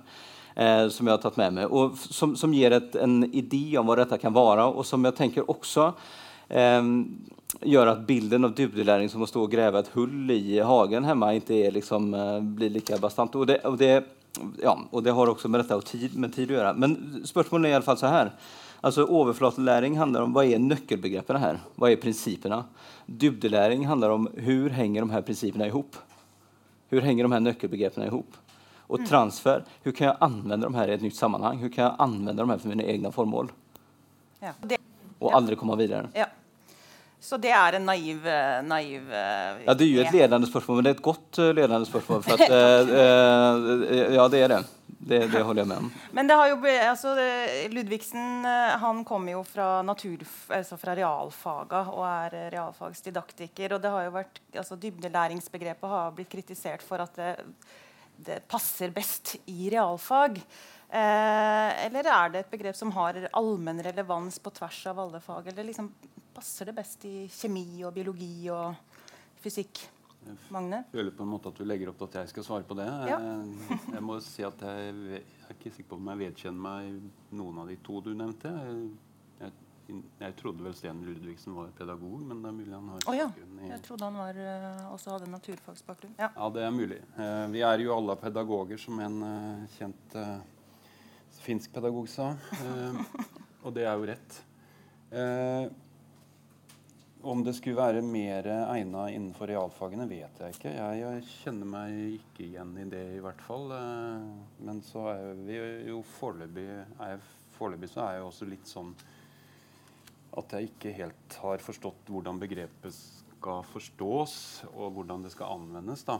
Eh, som jag har tagit med mig och som, som ger ett, en idé om vad detta kan vara och som jag tänker också eh, gör att bilden av dybdeläring som att stå och gräva ett hull i hagen hemma inte är liksom, eh, blir lika bastant. Och det, och, det, ja, och det har också med detta och tid, med tid att göra. Men i alla fall så här. Alltså Overflatelæring handler om hva er nøkkelbegrepene her. Hva er prinsippene? Dybdelæring handler om hur henger de her prinsippene ihop? Hur henger de her nøkkelbegrepene ihop? Och mm. transfer, hur kan jeg anvende de her i et nytt sammanhang? Hur kan jeg anvende de her for mine egne formål? Ja. och ja. aldrig komma vidare. Ja. Så det er en naiv... Eh, naiv eh, ja, det er jo et ledende spørsmål, men det er et godt ledende spørsmål. äh, ja, det er det. Det. Det holder jeg med om. Men det har jo, altså, Ludvigsen han kommer jo fra, natur, altså fra realfaga og er realfagsdidaktiker. Og det har jo vært, altså, dybdelæringsbegrepet har blitt kritisert for at det, det passer best i realfag. Eh, eller er det et begrep som har allmenn relevans på tvers av alle fag? Eller liksom, passer det best i kjemi og biologi og fysikk? Magne? Jeg føler på en måte at du legger opp til at jeg skal svare på det. Ja. Eh, jeg må si at jeg, jeg, er ikke sikker på om jeg vedkjenner meg noen av de to du nevnte. Jeg, jeg trodde vel Sten Ludvigsen var pedagog, men det er mulig han har oh, ja. Jeg trodde han var, uh, også hadde naturfagsbakgrunn. Ja. ja. det er mulig. Uh, vi er jo alle pedagoger, som en kjent finsk pedagog sa. og det er jo rett. Om det skulle være mer egna innenfor realfagene, vet jeg ikke. Jeg, jeg, kjenner meg ikke igjen i det, i hvert fall. Eh, men så er vi jo foreløpig så er jeg også litt sånn at jeg ikke helt har forstått hvordan begrepet skal forstås, og hvordan det skal anvendes. da.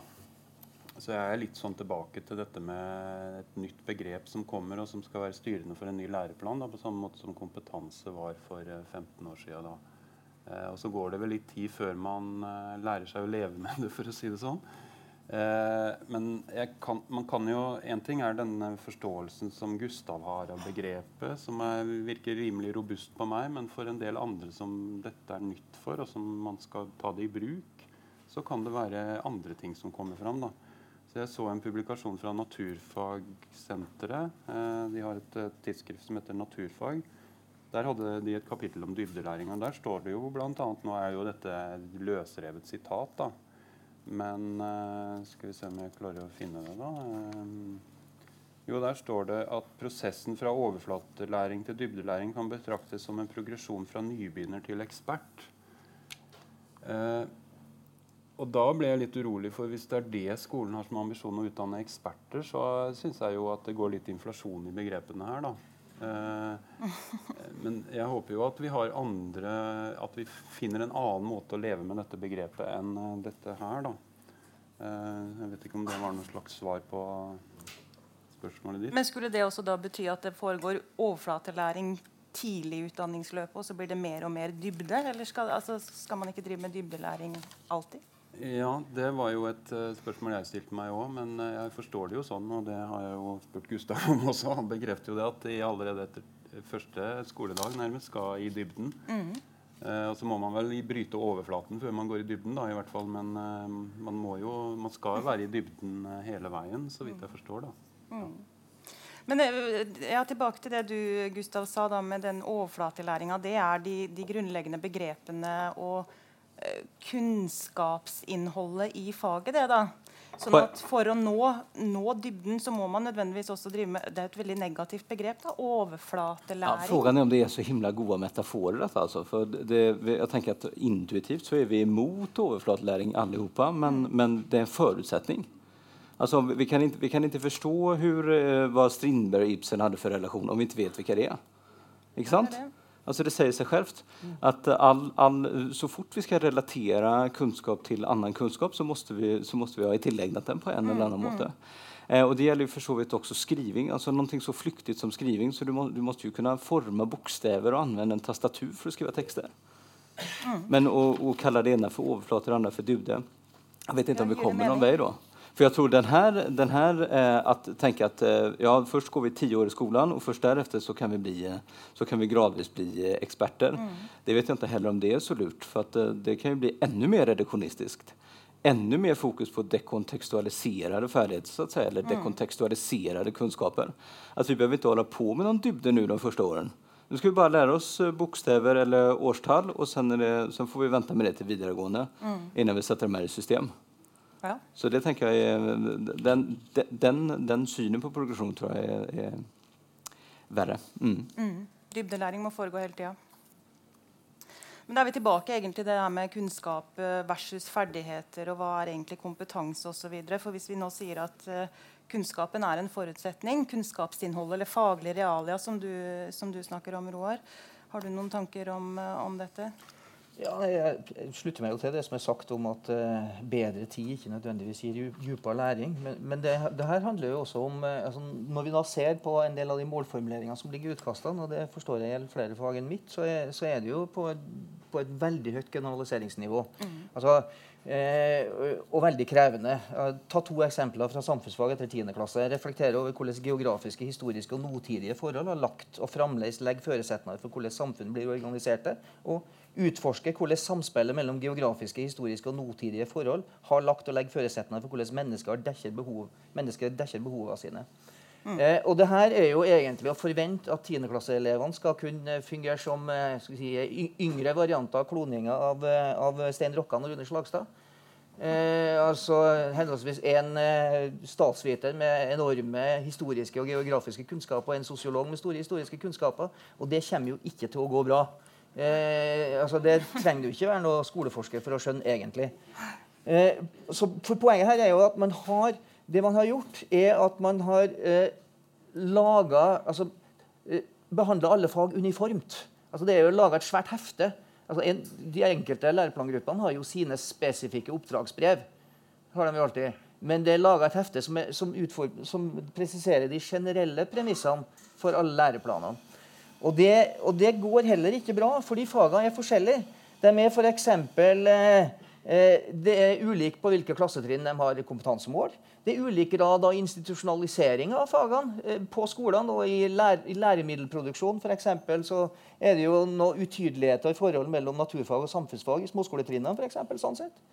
Så jeg er litt sånn tilbake til dette med et nytt begrep som kommer, og som skal være styrende for en ny læreplan, da, på samme måte som kompetanse var for 15 eh, år siden. Eh, og så går det vel litt tid før man eh, lærer seg å leve med det, for å si det sånn. Eh, men kan, man kan jo En ting er denne forståelsen som Gustav har av begrepet, som er, virker rimelig robust på meg, men for en del andre som dette er nytt for, og som man skal ta det i bruk, så kan det være andre ting som kommer fram. da. Jeg så en publikasjon fra Naturfagsenteret. De har et tidsskrift som heter Naturfag der hadde de et kapittel om dybdelæring. og Der står det jo bl.a. Nå er jo dette løsrevet sitat, da. Men uh, skal vi se om jeg klarer å finne det, da. Uh, jo, der står det at prosessen fra overflatelæring til dybdelæring kan betraktes som en progresjon fra nybegynner til ekspert. Uh, og da ble jeg litt urolig, for hvis det er det skolen har som ambisjon å utdanne eksperter, så syns jeg jo at det går litt inflasjon i begrepene her, da. Eh, men jeg håper jo at vi har andre At vi finner en annen måte å leve med dette begrepet enn eh, dette her, da. Eh, jeg vet ikke om det var noe slags svar på spørsmålet ditt. Men skulle det også da bety at det foregår overflatelæring tidlig i utdanningsløpet, og så blir det mer og mer dybde? Eller skal, altså, skal man ikke drive med dybdelæring alltid? Ja, det var jo et uh, spørsmål jeg stilte meg òg. Men uh, jeg forstår det jo sånn, og det har jeg jo spurt Gustav om også. Han bekrefter jo det at de allerede etter første skoledag nærmest skal i dybden. Mm. Uh, og så må man vel bryte overflaten før man går i dybden, da, i hvert fall. Men man må jo Man skal være i dybden hele veien, så vidt jeg forstår, da. Mm. Men ja, tilbake til det du Gustav, sa da med den overflatelæringa. Det er de, de grunnleggende begrepene og kunnskapsinnholdet i faget. det da. Sånn at For å nå, nå, dybden så må man nødvendigvis også drive med Det er et veldig negativt begrep. da, Overflatelæring. Ja, är om det er så himla gode metaforer. Dette, altså. For det, jeg tenker at Intuitivt så er vi imot overflatelæring alle allihopa, men, mm. men det er en forutsetning. Alltså, vi, kan ikke, vi kan ikke forstå hur, hva Strindberg og Ibsen hadde for relasjon om vi ikke vet hva det er. Ikke sant? Det er det. Alltså det säger sig självt at att all, all, så fort vi ska relatera kunskap till annan kunskap så måste vi, så måste vi ha tillägnat den på en mm. eller annan måte. Eh, och det gäller för så vidt också skriving, alltså någonting så flyktigt som skriving så du, må, du måste ju kunna forma bokstäver och använda en tastatur för att skriva texter. Mm. Men å kalle det ene for overflate, det andre for dude, Jeg vet ikke om vi kommer noen vei da. For jeg tror den her, den här eh, att tänka att eh, ja, först går vi tio år i skolan og først därefter så kan vi, bli, så kan vi gradvis bli eh, experter. Mm. Det vet jeg ikke heller om det er så lurt, for att, eh, det kan jo bli ännu mer reduktionistiskt. Ännu mer fokus på dekontextualiserade färdigheter, så att säga, eller mm. dekontextualiserade kunskaper. Att vi behöver ikke holde på med noen dybde nu de første årene. Nu ska vi bare lære oss eh, bokstäver eller årstall og sen, det, sen får vi vänta med det til videregående mm. innan vi sätter dem her i system. Ja. Så det tenker jeg den, den, den, synen på progresjon tror jeg er, er verre. Mm. Mm. Dybdelæring må foregå hele tida. Men da er vi tilbake egentlig til det her med kunnskap eh, versus ferdigheter. og Hva er egentlig kompetanse osv. For hvis vi nå sier at uh, kunnskapen er en forutsetning, kunnskapsinnhold eller faglige realia, som du, som du snakker om, Roar, har du noen tanker om, om dette? Ja, jeg slutter meg jo til det som er sagt om at uh, bedre tid ikke nødvendigvis gir dypere læring. Men, men det, det, her handler jo også om uh, altså, Når vi da ser på en del av de målformuleringene som ligger i utkastene, og det forstår jeg gjelder flere fag enn mitt, så er, så er det jo på, på, et veldig høyt generaliseringsnivå. Mm. Altså, Eh, og veldig krevende. Ta to eksempler fra samfunnsfag etter 10. klasse. Reflektere over hvordan geografiske, historiske og nåtidige forhold har lagt og fremdeles legger føresetnader for hvordan samfunn blir organiserte. Og utforske hvordan samspillet mellom geografiske, historiske og nåtidige forhold har lagt og legger føresetnader for hvordan mennesker dekker, behov, mennesker dekker behovene sine. Mm. Eh, og det her er jo egentlig å forvente at tiendeklasseelevene skal kunne fungere som eh, si, yngre varianter av kloninga av, eh, av Stein Rokkan og Rune Slagstad. Eh, altså henholdsvis en eh, statsviter med enorme historiske og geografiske kunnskaper og en sosiolog med store historiske kunnskaper. Og det kommer jo ikke til å gå bra. Eh, altså det trenger du ikke være noe skoleforsker for å skjønne, egentlig. Eh, så for Poenget her er jo at man har, det man har gjort, er at man har eh, laga altså, eh, Behandla alle fag uniformt. Altså, det er jo laga et svært hefte. Altså, en, de enkelte læreplangruppene har jo sine spesifikke oppdragsbrev. har de jo alltid. Men det er laga et hefte som, er, som, utform, som presiserer de generelle premissene for alle læreplanene. Og det, og det, går heller ikke bra, fordi fagene er forskjellige. De er f.eks. Eh, eh, det er ulikt på hvilke klassetrinn de har kompetansemål. Det er ulik grad av institusjonalisering av fagene eh, på skolene. Og i, lær, i læremiddelproduksjon for eksempel, så er det jo noe utydeligheter i forhold mellom naturfag og samfunnsfag i småskoletrinnene. For eksempel, sånn sett.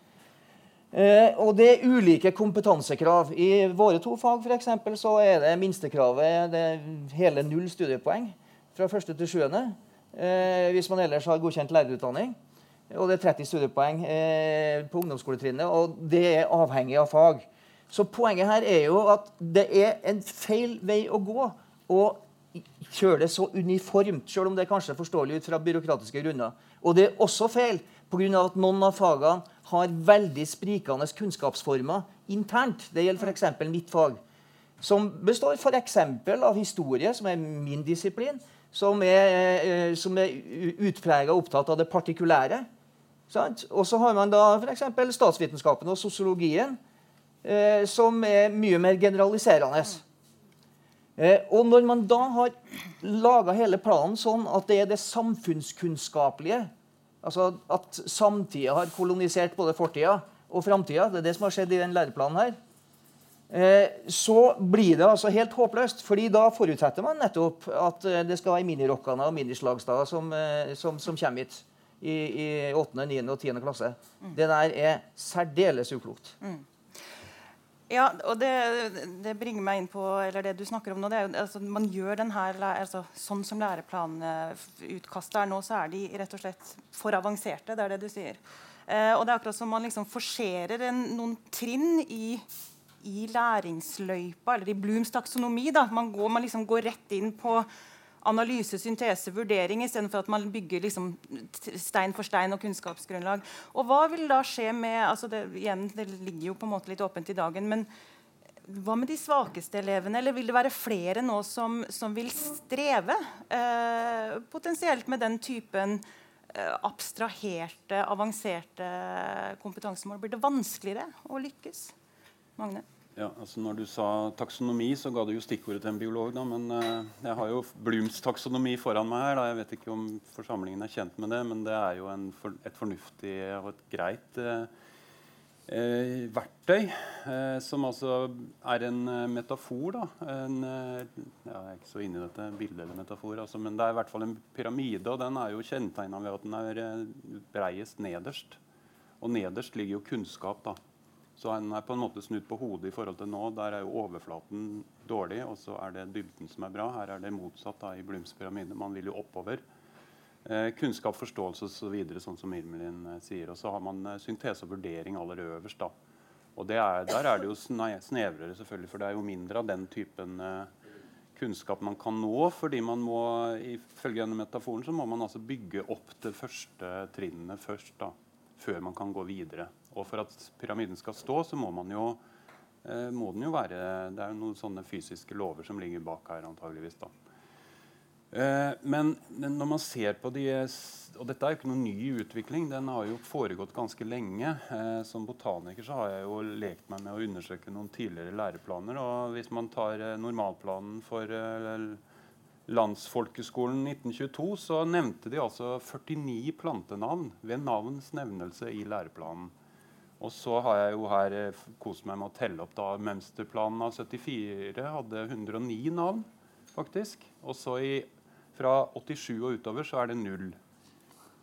Eh, og det er ulike kompetansekrav. I våre to fag for eksempel, så er det minstekravet det hele null studiepoeng fra første til sjuende. Eh, hvis man ellers har godkjent lærerutdanning. Og det er 30 studiepoeng eh, på ungdomsskoletrinnet, og det er avhengig av fag. Så poenget her er jo at det er en feil vei å gå å kjøre det så uniformt, selv om det er kanskje forståelig ut fra byråkratiske grunner. Og det er også feil pga. at noen av fagene har veldig sprikende kunnskapsformer internt. Det gjelder f.eks. mitt fag, som består f.eks. av historie, som er min disiplin, som er, eh, som er utprega opptatt av det partikulære. Og så har man da f.eks. statsvitenskapen og sosiologien, eh, som er mye mer generaliserende. Eh, og når man da har laga hele planen sånn at det er det samfunnskunnskapelige Altså at samtida har kolonisert både fortida og framtida, det er det som har skjedd i den læreplanen her, så blir det altså helt håpløst. fordi da forutsetter man nettopp at eh, det skal være minirockene og minislagstader som, eh, som, som, kommer hit i, i 8., 9. og 10. klasse. Mm. Det der er særdeles uklokt. Mm. Ja, og det, det, bringer meg inn på eller det du snakker om nå. det er jo, altså, man gjør den her, altså, Sånn som læreplanutkastet er nå, så er de rett og slett for avanserte. Det er det du sier. Eh, og det er akkurat som man liksom forserer en, noen trinn i i læringsløypa, eller i Blooms taksonomi. Da. Man, går, man liksom går rett inn på analyse, syntese, vurdering, istedenfor at man bygger liksom stein for stein og kunnskapsgrunnlag. Og hva vil da skje med altså det, igjen, det ligger jo på en måte litt åpent i dagen, men hva med de svakeste elevene? Eller vil det være flere nå som, som vil streve eh, potensielt med den typen eh, abstraherte, avanserte kompetansemål? Blir det vanskeligere å lykkes? Magne? Ja, altså Når du sa taksonomi, så ga du jo stikkordet til en biolog. da, Men uh, jeg har jo Blooms taksonomi foran meg her. da, Jeg vet ikke om forsamlingen er kjent med det, men det er jo for, et fornuftig og et greit uh, uh, verktøy. som altså er en metafor. da, en, Jeg er ikke så inne i dette bildet eller metafor, altså, men det er i hvert fall en pyramide. Og den er jo kjennetegna ved at den er breiest nederst. Og nederst ligger jo kunnskap. da. Så han er på en måte snudd på hodet i forhold til nå. Der er jo overflaten dårlig, og så er det dybden som er bra. Her er det motsatt da, i Blums pyramide. Man vil jo oppover. Eh, kunnskap, forståelse osv., så sånn som Irmelin eh, sier. Og så har man eh, syntese og vurdering aller øverst. da. Og er, Der er det jo snevrere, selvfølgelig, for det er jo mindre av den typen eh, kunnskap man kan nå. fordi man må, ifølge denne metaforen så må man altså bygge opp det første trinnet først. da, Før man kan gå videre. Og for at pyramiden skal stå, så må man jo eh, må den jo være Det er jo noen sånne fysiske lover som ligger bak her, antageligvis. da. Eh, men når man ser på de Og dette er jo ikke noen ny utvikling. Den har jo foregått ganske lenge. Eh, som botaniker så har jeg jo lekt meg med å undersøke noen tidligere læreplaner. Og hvis man tar normalplanen for Landsfolkeskolen 1922 så nevnte de altså 49 plantenavn ved navns nevnelse i læreplanen. Og så har jeg jo her eh, kost meg med å telle opp da mønsterplanen av 74 hadde 109 navn, faktisk. Og så i, fra 87 og utover så er det null.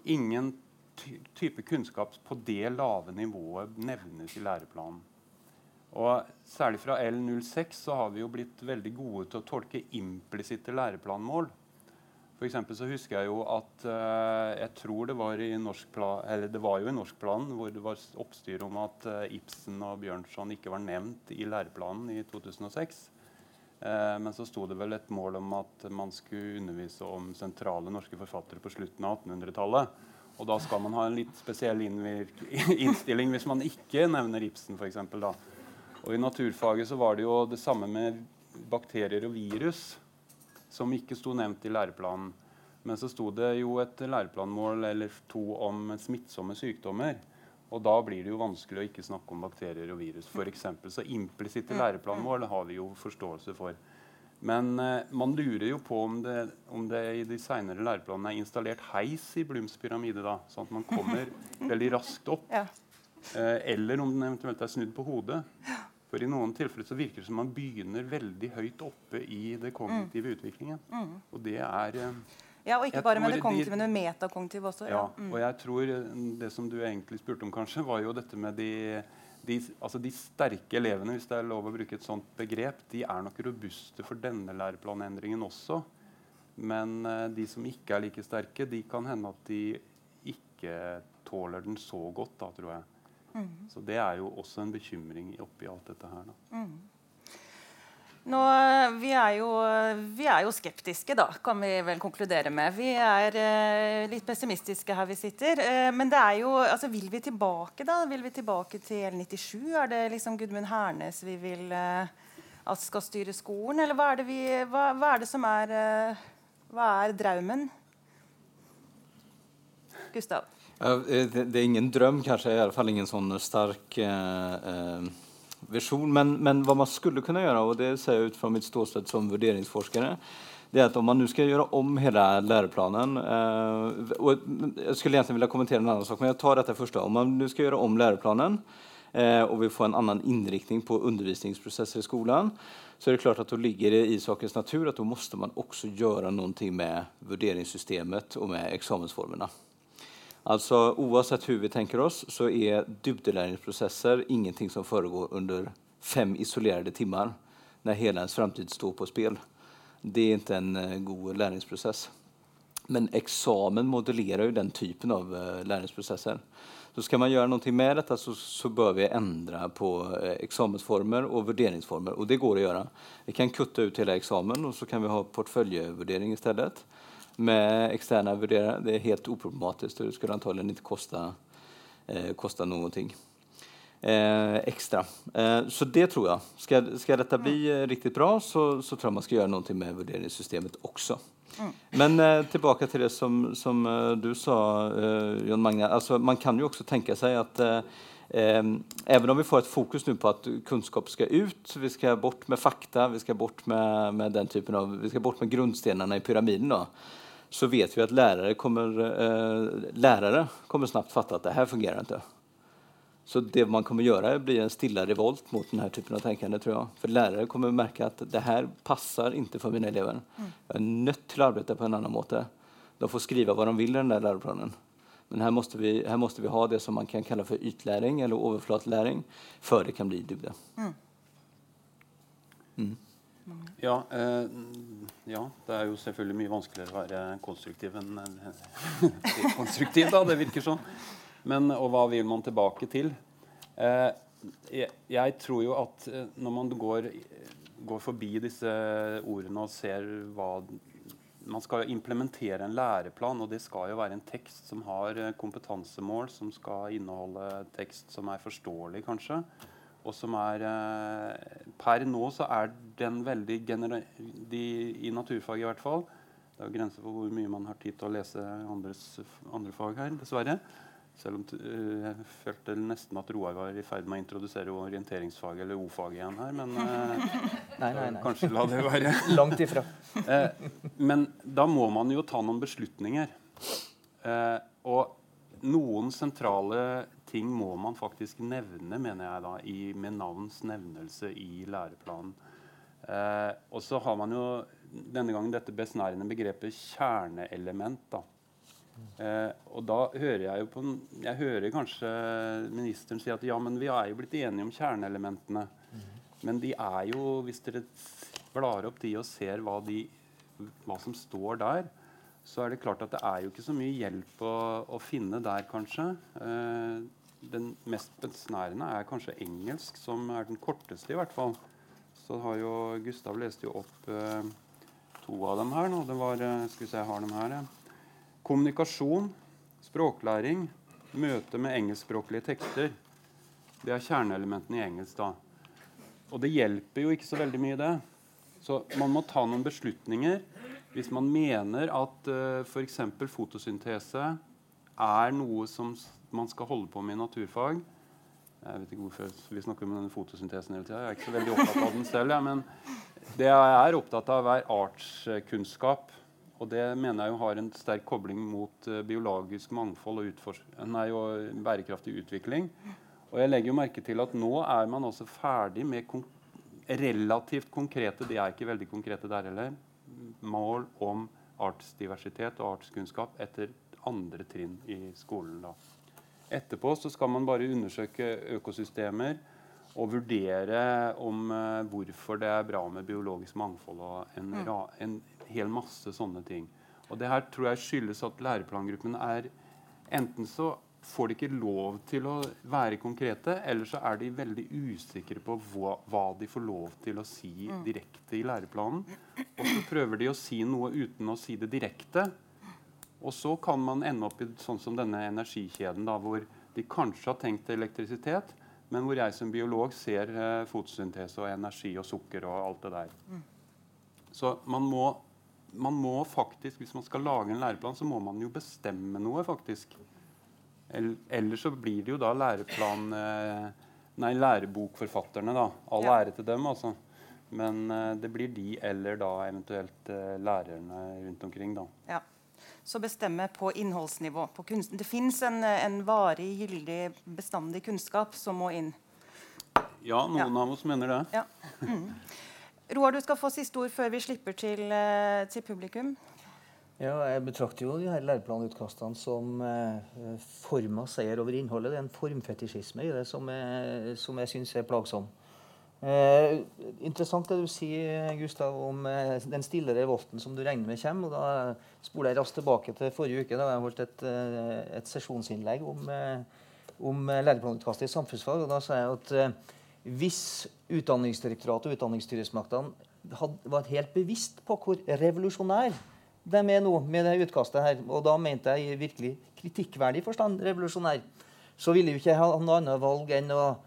Ingen ty type kunnskap på det lave nivået nevnes i læreplanen. Og Særlig fra L06 så har vi jo blitt veldig gode til å tolke implisitte læreplanmål. For så husker jeg jo at uh, jeg tror det var i norsk plan, eller det var jo i norskplanen hvor det var oppstyr om at uh, Ibsen og Bjørnson ikke var nevnt i læreplanen i 2006. Uh, eh, men så sto det vel et mål om at man skulle undervise om sentrale norske forfattere på slutten av 1800-tallet. Og da skal man ha en litt spesiell innstilling hvis man ikke nevner Ibsen, f.eks. Og i naturfaget så var det jo det samme med bakterier og virus som ikke sto nevnt i læreplanen. Men så sto det jo et læreplanmål eller to om smittsomme sykdommer. Og da blir det jo vanskelig å ikke snakke om bakterier og virus. For eksempel. så implisitte læreplanmål har vi jo forståelse for. Men eh, man lurer jo på om det, om det i de senere læreplanene er installert heis i Blums pyramide. da, Sånn at man kommer veldig raskt opp. Ja. Eh, eller om den eventuelt er snudd på hodet. For i noen tilfeller så virker det som man begynner veldig høyt oppe i det kognitive mm. utviklingen. Mm. Og det er eh, Ja, og ikke bare med det kognitive, men med metakognitive også. Ja, mm. og jeg tror eh, det som du egentlig spurte om, kanskje, var jo dette med de, de, altså de sterke elevene, hvis det er lov å bruke et sånt begrep, de er nok robuste for denne læreplanendringen også. Men uh, de som ikke er like sterke, de kan hende at de ikke tåler den så godt, da, tror jeg. Mm. Så det er jo også en bekymring oppi alt dette her. Mm. Nå, vi, er jo, vi, er jo, skeptiske, da, kan vi vel konkludere med. Vi er eh, litt pessimistiske her vi sitter. Eh, men det er jo, altså, vil vi tilbake da? Vil vi tilbake til L97? Er det liksom Gudmund Hernes vi vil eh, at skal styre skolen? Eller hva er det, vi, hva, hva er det som er eh, Hva er draumen? Gustav? Eh, det er ingen drøm, kanskje i alle fall ingen sånn stark eh, visjon. Men, men hva man skulle kunne gjøre, og det ser jeg ut fra mitt ståsted som vurderingsforsker, det er at om man nu skal gjøre om hele læreplanen eh, og Jeg skulle egentlig vilja kommentere en annen sak, men jeg tar dette først. Om man nu skal gjøre om læreplanen, eh, og vi får en annen innriktning på undervisningsprocesser i skolen, så er det klart at da ligger det i sakens natur at da må man også gjøre noe med vurderingssystemet og med examensformerna. Alltså oavsett hur vi tänker oss så är dybdeläringsprocesser ingenting som föregår under fem isolerade timmar när hela ens framtid står på spel. Det är inte en uh, god lärningsprocess. Men examen modellerar ju den typen av uh, lärningsprocesser. Så ska man göra någonting med detta så, så bör vi ändra på uh, examensformer och värderingsformer. Och det går att göra. Vi kan kutta ut hela examen och så kan vi ha portföljvärdering istället med externa värderare. Det är helt oproblematiskt och det skulle antagligen inte kosta, eh, kosta någonting eh, extra. Eh, så det tror jag. Ska, ska detta bli eh, riktigt bra så, så tror jag man ska göra någonting med värderingssystemet också. Mm. Men eh, tilbake til det som, som uh, du sa, John Magne. Altså, man kan jo også tenke seg at uh, även om vi får et fokus nu på at kunnskap skal ut, vi skal bort med fakta, vi skal bort med, med den typen av, vi skal bort med grundstenarna i pyramiden då, så vet vi at lärare kommer, lärare kommer snabbt fatte at det her fungerer ikke. Så det man kommer gjøre, blir en stilla revolt mot denne typen av tenkende, tror jeg. For lærere kommer merke at det her passer ikke for mine elever. Jeg er nødt til å arbeide på en annen måte. De får skrive hva de vil i den der læreplanen. Men her måste, vi, måste vi ha det som man kan kalle for ytlæring eller overflatelæring før det kan bli dybde. Mm. Mm. Ja, eh, ja, det er jo selvfølgelig mye vanskeligere å være konstruktiv enn konstruktiv, da. Det virker sånn. Men, og hva vil man tilbake til? Eh, jeg, tror jo at eh, når man går, går, forbi disse ordene og ser hva Man skal implementere en læreplan, og det skal jo være en tekst som har eh, kompetansemål, som skal inneholde tekst som er forståelig, kanskje. Og som er Per nå så er den veldig de, I naturfag i hvert fall. Det er jo grenser for hvor mye man har tid til å lese andres, andre fag her, dessverre. Selv om uh, jeg følte nesten at Roar var i ferd med å introdusere orienteringsfaget eller O-faget igjen her, men uh, nei, nei, nei. kanskje la det være. Langt ifra. uh, men da må man jo ta noen beslutninger. og noen sentrale ting må man faktisk nevne, mener jeg da, i, med navns nevnelse i læreplanen. Og så har man jo denne gangen dette besnærende begrepet kjerneelement. da Eh, og da hører jeg jo på Jeg hører kanskje ministeren si at ja, men vi er jo blitt enige om kjerneelementene. Mm. Men de er jo, hvis dere blar opp de og ser hva, de, hva, som står der, så er det klart at det er jo ikke så mye hjelp å, å finne der, kanskje. Eh, den mest besnærende er kanskje engelsk, som er den korteste, i hvert fall. Så har jo Gustav leste jo opp eh, to av dem her nå. Det var eh, Skal vi se, jeg har dem her. Kommunikasjon, språklæring, møte med engelskspråklige tekster. Det er kjerneelementene i engelsk. da. Og det hjelper jo ikke så veldig mye, det. Så man må ta noen beslutninger hvis man mener at uh, f.eks. fotosyntese er noe som man skal holde på med i naturfag. Jeg vet ikke hvorfor vi snakker om denne fotosyntesen hele tida. Jeg er ikke så veldig opptatt av den selv. Ja, men det jeg er opptatt av, er artskunnskap. Og det mener jeg jo har en sterk kobling mot uh, biologisk mangfold og, nei, bærekraftig utvikling. Og jeg legger jo merke til at nå er man også ferdig med kon relativt konkrete de er ikke veldig konkrete der heller, mål om artsdiversitet og artskunnskap etter andre trinn i skolen. da. Etterpå så skal man bare undersøke økosystemer og vurdere om eh, hvorfor det er bra med biologisk mangfold og en, mm. en hel masse sånne ting. Og det her tror jeg skyldes at læreplangruppen er Enten så får de ikke lov til å være konkrete, eller så er de veldig usikre på hva, hva de får lov til å si mm. direkte i læreplanen. Og så prøver de å si noe uten å si det direkte. Og så kan man ende opp i sånn som denne energikjeden, da, hvor de kanskje har tenkt elektrisitet, men hvor jeg som biolog ser eh, fotosyntese og energi og sukker og alt det der. Mm. Så man må man må faktisk, Hvis man skal lage en læreplan, så må man jo bestemme noe, faktisk. Ellers så blir det jo da læreplan eh, Nei, lærebokforfatterne, da. All ja. ære til dem, altså. Men eh, det blir de eller da eventuelt uh, lærerne rundt omkring, da. Ja. Så bestemme på innholdsnivå. På det fins en, en, varig, gyldig, bestandig kunnskap som må inn. Ja, noen ja. av oss mener det. Ja. Mm. Roar, du skal få siste ord før vi slipper til, eh, til publikum. Ja, jeg betrakter jo de her læreplanutkastene som eh, forma seier over innholdet. Det er en formfetisjisme i det som jeg, som jeg syns er plagsom. Eh, interessant det du sier Gustav, om eh, den stille revolten som du regner med kommer. og Da spoler jeg raskt tilbake til forrige uke. Da jeg holdt et, eh, et sesjonsinnlegg om, eh, om læreplanutkastet i samfunnsfag. og Da sa jeg at hvis Utdanningsdirektoratet og utdanningsstyresmaktene var helt bevisst på hvor revolusjonær de er nå med det utkastet her, og da mente jeg i virkelig kritikkverdig forstand revolusjonær, så ville jo ikke ha noe annet valg enn å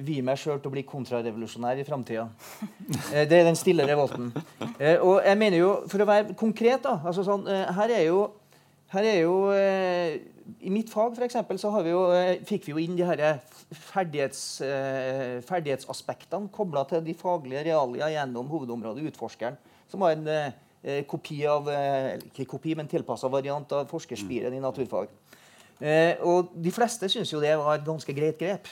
vie meg sjøl til å bli kontrarevolusjonær i framtida. Eh, det er den stille revolten. Eh, og jeg mener jo, for å være konkret, da altså sånn, eh, Her er jo, her er jo I mitt fag for eksempel, så vi jo, fikk vi jo inn de her ferdighets, ferdighetsaspektene kobla til de faglige realia gjennom hovedområdet Utforskeren, som var en kopi av, ikke kopi, men tilpassa variant av forskerspiren i naturfag. og De fleste syns jo det var et ganske greit grep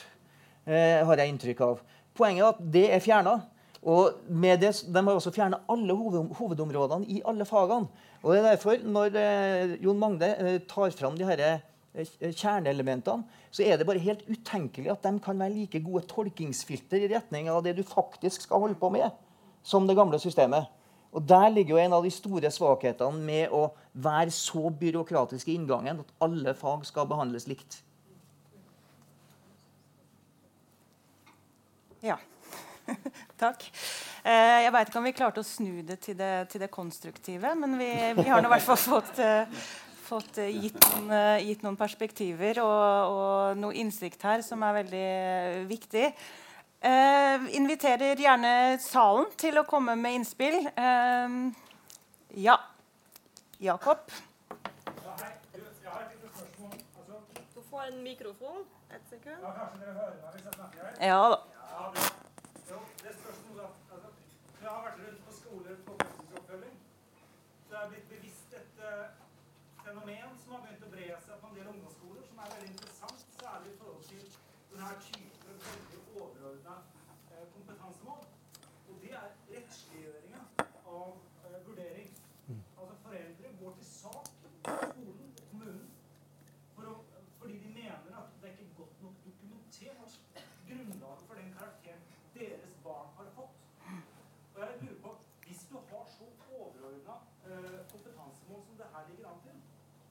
eh, har jeg inntrykk av. Poenget er at det er fjerna. Og med det, De har også fjerna alle hoved, hovedområdene i alle fagene. Og det er derfor, Når eh, Jon Magne eh, tar fram de her, eh, kjerneelementene, så er det bare helt utenkelig at de kan være like gode tolkingsfilter i retning av det du faktisk skal holde på med, som det gamle systemet. Og Der ligger jo en av de store svakhetene med å være så byråkratisk i inngangen at alle fag skal behandles likt. Ja. Takk. Eh, jeg veit ikke om vi klarte å snu det til det, til det konstruktive, men vi, vi har nå i hvert fall fått, uh, fått uh, gitt, noen, gitt, noen, perspektiver og, og, noe innsikt her som er veldig viktig. inviterer gjerne salen til å komme med innspill. ja. Jakob? Du får en mikrofon. Et sekund. Ja, kanskje dere hører meg hvis jeg snakker? Ja da. Jo, det spørs noe altså, Jeg har vært rundt på skoler på forskningsoppfølging. Jeg er blitt bevisst et uh, fenomen som har begynt å bre seg på en del ungdomsskoler, som er veldig interessant, særlig i forhold til denne typen veldig overordna uh, kompetansemål. Og det er rettsliggjøringa av uh, vurdering. Altså foreldre går til sak i skolen og kommunen for å, fordi de mener at det er ikke godt nok dokumentert grunnlaget for den karakteren deres barn har fått. Og jeg lurer på, Hvis du har så overordna uh, kompetansemål som det her ligger an til,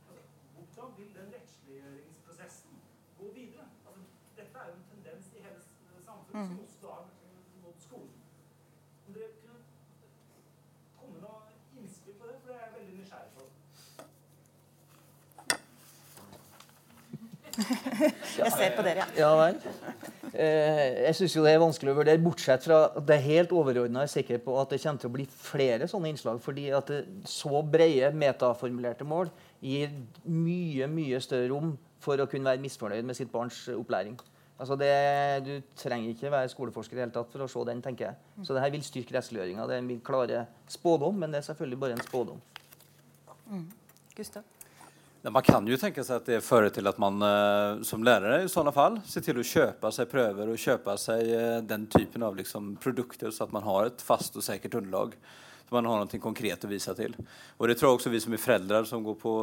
altså, hvordan vil den rettsliggjøringsprosessen gå videre? Altså, dette er jo en tendens i hele samfunnet som også da har skolen. Om dere kunne komme noe innspill på det, for det er jeg veldig nysgjerrig på. Jeg ser på dere, ja. ja vel. Eh, jeg syns det er vanskelig å vurdere, bortsett fra at det er helt overordna sikker på at det kommer til å bli flere sånne innslag. fordi at så brede metaformulerte mål gir mye mye større rom for å kunne være misfornøyd med sitt barns opplæring. Altså det, du trenger ikke være skoleforsker i hele tatt for å se den. tenker jeg. Så det her vil styrke rettsliggjøringa. Det er min klare spådom, men det er selvfølgelig bare en spådom. Mm. Gustav? Man kan jo tenke seg at det fører til at man uh, som lærer i sånne fall ser til å kjøpe seg prøver og kjøpe seg uh, den typen av liksom, produkter, så at man har et fast og sikkert underlag. Så man har noe konkret å vise til. Og det tror jeg også vi som er foreldre som går på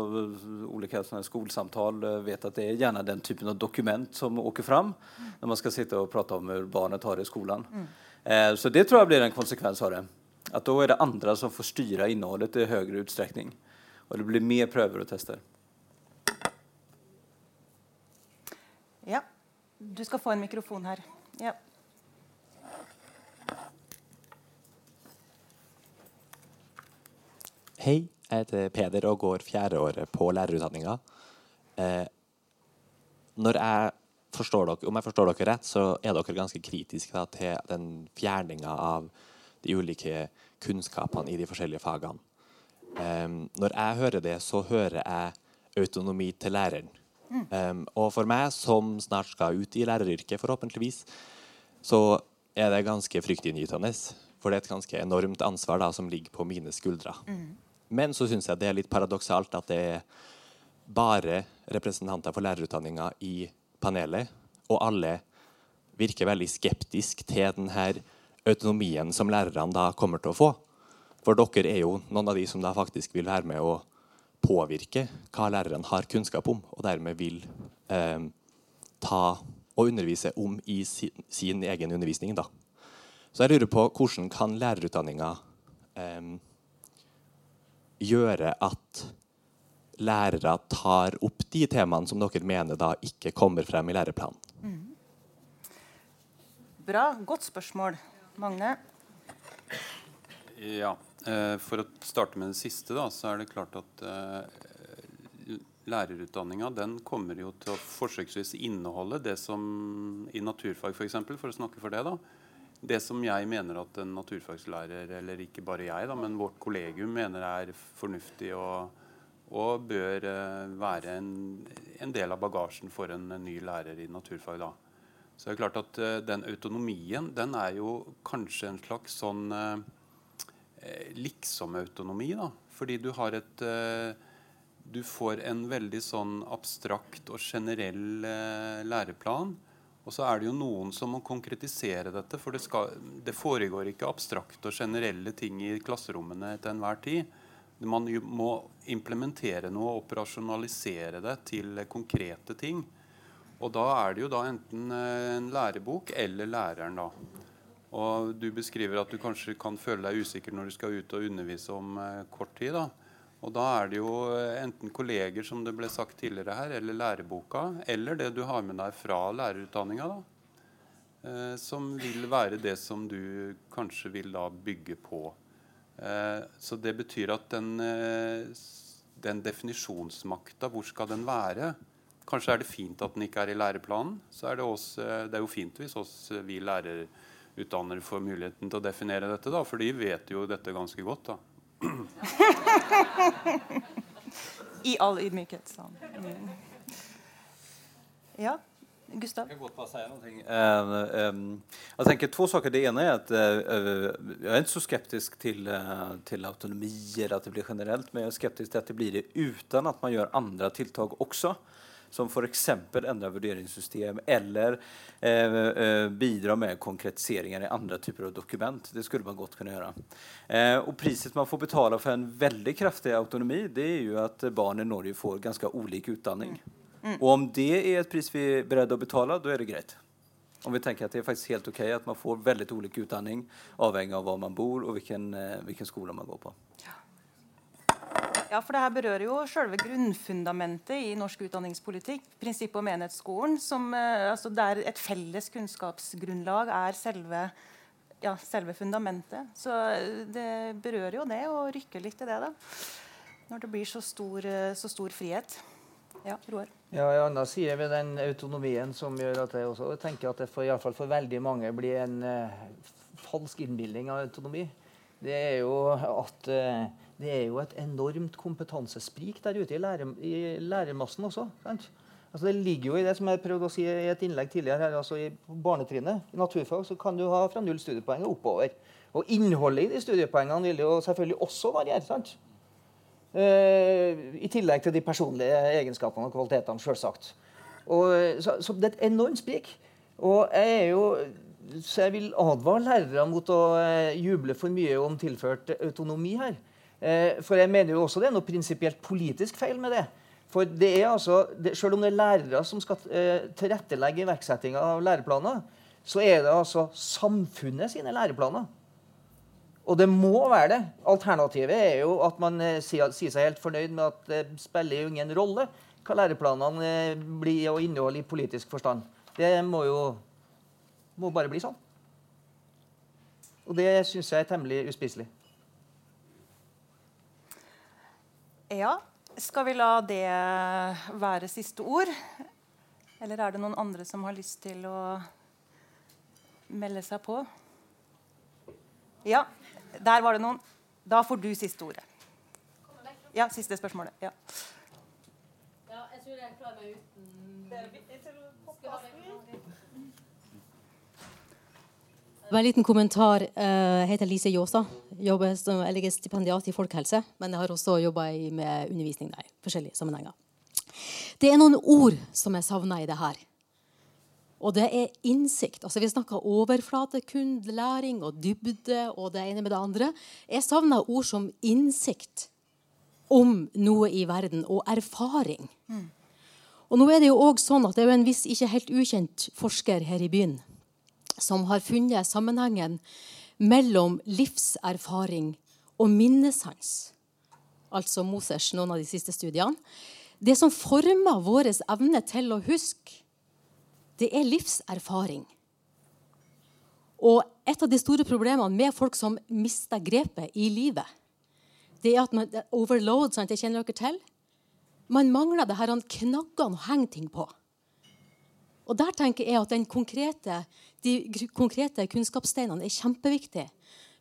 ulike skolesamtal, vet at det er gjerne den typen av dokument som åker fram mm. når man skal sitte og prate om hvordan barnet har det i skolen. Mm. så det tror jeg blir en konsekvens av det. At da er det andre som får styre innholdet i høyere utstrekning. Og det blir mer prøver og tester. Ja. Du skal få en mikrofon her. Ja. Hei, jeg heter Peder og går fjerdeåret på lærerutdanninga. Eh, når jeg forstår dere, om jeg forstår dere rett, så er dere ganske kritiske da, til den fjerninga av de ulike kunnskapene i de forskjellige fagene. Eh, når jeg hører det, så hører jeg autonomi til læreren. Um, og for meg som snart skal ut i læreryrket, forhåpentligvis, så er det ganske fryktinngytende. For det er et ganske enormt ansvar da, som ligger på mine skuldre. Mm. Men så syns jeg det er litt paradoksalt at det er bare representanter for lærerutdanninga i panelet, og alle virker veldig skeptisk til denne autonomien som lærerne da kommer til å få. For dere er jo noen av de som da faktisk vil være med å påvirke hva læreren har kunnskap om, og dermed vil eh, ta og undervise om i sin, sin, egen undervisning. Da. Så jeg lurer på hvordan kan lærerutdanninga eh, gjøre at lærere tar opp de temaene som dere mener da ikke kommer frem i læreplanen? Mm. Bra. Godt spørsmål. Magne? Ja. Eh, for å starte med det siste, da, så er det klart at eh, lærerutdanninga den kommer jo til å forsøksvis inneholde det som i naturfag f.eks., for, for å snakke for det, da, det som jeg mener at en naturfagslærer, eller ikke bare jeg, da, men vårt kollegium mener er fornuftig og, og bør uh, være en, en, del av bagasjen for en, ny lærer i naturfag. da. Så det er klart at uh, Den autonomien den er jo kanskje en slags sånn uh, liksom-autonomi. da, Fordi du har et Du får en veldig sånn abstrakt og generell læreplan og så er det jo noen som må konkretisere dette, for det, skal, det foregår ikke abstrakte og generelle ting i klasserommene til enhver tid. Man må implementere noe og operasjonalisere det til konkrete ting. Og da er det jo da enten eh, en lærebok eller læreren, da. Og du beskriver at du kanskje kan føle deg usikker når du skal ut og undervise om eh, kort tid. da. Og da er det jo eh, enten kolleger, som det ble sagt tidligere her, eller læreboka, eller det du har med deg fra lærerutdanninga, da. Eh, som vil være det som du kanskje vil da bygge på. Eh, så det betyr at den, eh, den definisjonsmakta, hvor skal den være? Kanskje er det fint at den ikke er i læreplanen. Så er det, eh, det er jo fint hvis oss, vi lærerutdannere får muligheten til å definere dette, da, for de vet jo dette ganske godt. da. I all ydmykhet, Sånn. Ja, Gustav? Jag bara säga någonting. Uh, um, jag tänker två saker. Det ena är att uh, jag är inte så skeptisk till, uh, till autonomier, att det blir generellt, men jag är skeptisk till att det blir det utan att man gör andra tilltag också som eksempel ändra vurderingssystem eller eh, bidrar med konkretiseringer i andre typer av dokument. Det skulle man godt kunne gjøre. Eh, og priset man får betale for en veldig kraftig autonomi det er jo at barn i Norge får ganske ulik utdanning. Mm. Og om det er et pris vi er beredt å betale, da er det greit. Om vi tenker at det er faktisk helt ok at man får veldig ulik utdanning avhengig av hvor man bor og hvilken, eh, hvilken skole man går på. Ja, for det her berører jo selve grunnfundamentet i norsk utdanningspolitikk. Prinsippet om enhetsskolen, som, eh, altså der et felles kunnskapsgrunnlag er selve, ja, selve fundamentet. Så eh, det berører jo det, og rykker litt i det, da. Når det blir så stor, eh, så stor frihet. Ja, Roar? Ja, ja, da sier vi den autonomien som gjør at jeg også tenker at det for, i for veldig mange blir en uh, falsk innbilning av autonomi, det er jo at uh, det er jo et enormt kompetansesprik der ute i, lærer, i lærermassen også. Altså det ligger jo i det som jeg prøvde å si i et innlegg tidligere her, altså I barnetrinnet i naturfag så kan du ha fra null studiepoeng og oppover. Og innholdet i de studiepoengene vil jo selvfølgelig også variere. sant? Uh, I tillegg til de personlige egenskapene og kvalitetene, selvsagt. Så, så, det er et enormt sprik. Og jeg er jo så jeg vil advare lærere mot å uh, juble for mye om tilført autonomi her. Eh, for jeg mener jo også det er noe prinsipielt politisk feil med det. For det er altså, Selv om det er lærere som skal eh, tilrettelegge iverksettinga av læreplaner, så er det altså samfunnet sine læreplaner. Og det må være det. Alternativet er jo at man eh, sier, sier, seg helt fornøyd med at det spiller jo ingen rolle hva læreplanene blir og inneholder i politisk forstand. Det må jo må bare bli sånn. Og det syns jeg er temmelig uspiselig. Ja. Skal vi la det være siste ord? Eller er det noen andre som har lyst til å melde seg på? Ja, der var det noen. Da får du siste ordet. Ja, siste spørsmålet. Ja. ja jeg tror jeg klarer meg uten Bare en liten kommentar. Jeg heter Lise Jåsa. Jobber som, jeg er stipendiat i folkehelse, men jeg har også jobba med undervisning der. forskjellige sammenhenger. Det er noen ord som jeg savner i det her. Og det er innsikt. Altså Vi snakker overflatekundelæring og dybde og det ene med det andre. Jeg savner ord som innsikt om noe i verden og erfaring. Mm. Og nå er det jo også sånn at det er en viss ikke helt ukjent forsker her i byen som har funnet sammenhengen mellom livserfaring og minnesans. Altså Mosers, noen av de siste studiene. Det som former vår evne til å huske, det er livserfaring. Og et av de store problemene med folk som mister grepet i livet, det er at man overload, sant? det kjenner dere til. Man mangler det her knaggene å henge ting på. Og der tenker jeg at konkrete, De konkrete kunnskapssteinene er kjempeviktige.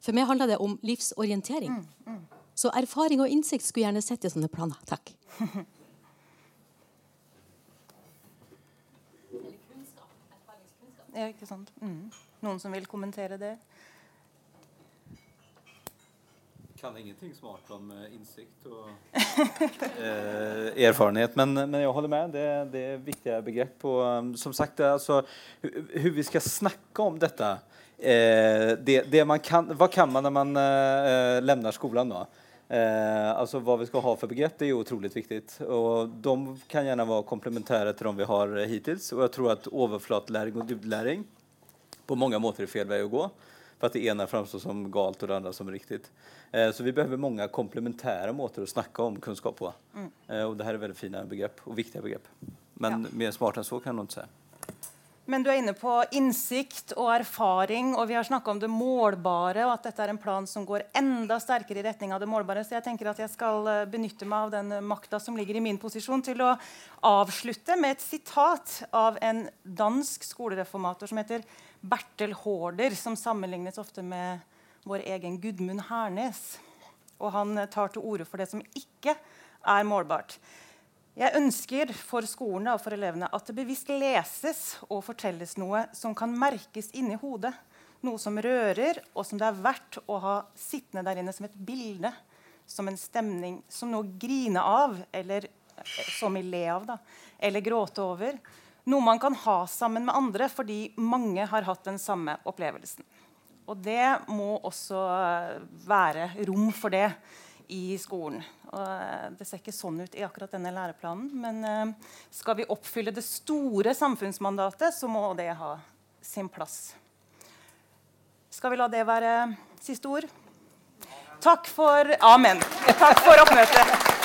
For meg handler det om livsorientering. Mm, mm. Så erfaring og innsikt skulle gjerne sett i sånne planer. Takk. Ja, ikke sant. Mm. Noen som vil kommentere det? Kan ingenting smart om eh, innsikt og eh, erfarenhet. Men, men, jeg holder med. Det, det er viktige begrep. Og um, som sagt, altså, hvordan vi skal snakke om dette eh, det, det kan, Hva kan man når man eh, lämnar skolen? da? Eh, altså Hva vi skal ha for begrep, det er utrolig viktig. Og De kan gjerne være komplementære til de vi har hittils. Og jeg tror at overflatelæring og dybdelæring på mange måter er feil vei å gå. For at det ene framstår som galt og det andre som riktig. Eh, så vi behöver många komplementära måter å snakke om kunnskap på. Mm. Eh, och det her er veldig fine begrepp og viktige begrepp. Men ja. mer smart enn så kan noen si. Men du er inne på innsikt og erfaring, og vi har snakka om det målbare, og at dette er en plan som går enda sterkere i retning av det målbare. Så jeg tenker at jeg skal eh, benytte meg av den makta som ligger i min posisjon, til å avslutte med et sitat av en dansk skolereformator som heter Bertel Haarder, som sammenlignes ofte med vår egen Gudmund Hernes. Og han tar til orde for det som ikke er målbart. Jeg ønsker for skolen og for elevene at det bevisst leses og fortelles noe som kan merkes inni hodet. Noe som rører, og som det er verdt å ha sittende der inne som et bilde. Som en stemning som noe grine av, eller som i le av, da, eller gråte over. Noe man kan ha sammen med andre fordi mange har hatt den samme opplevelsen. Og det må også eh, være rom for det i skolen. Og eh, det ser ikke sånn ut i akkurat denne læreplanen, men eh, skal vi oppfylle det store samfunnsmandatet, så må det ha sin plass. Skal vi la det være siste ord? Takk for Amen. Takk for oppmøtet.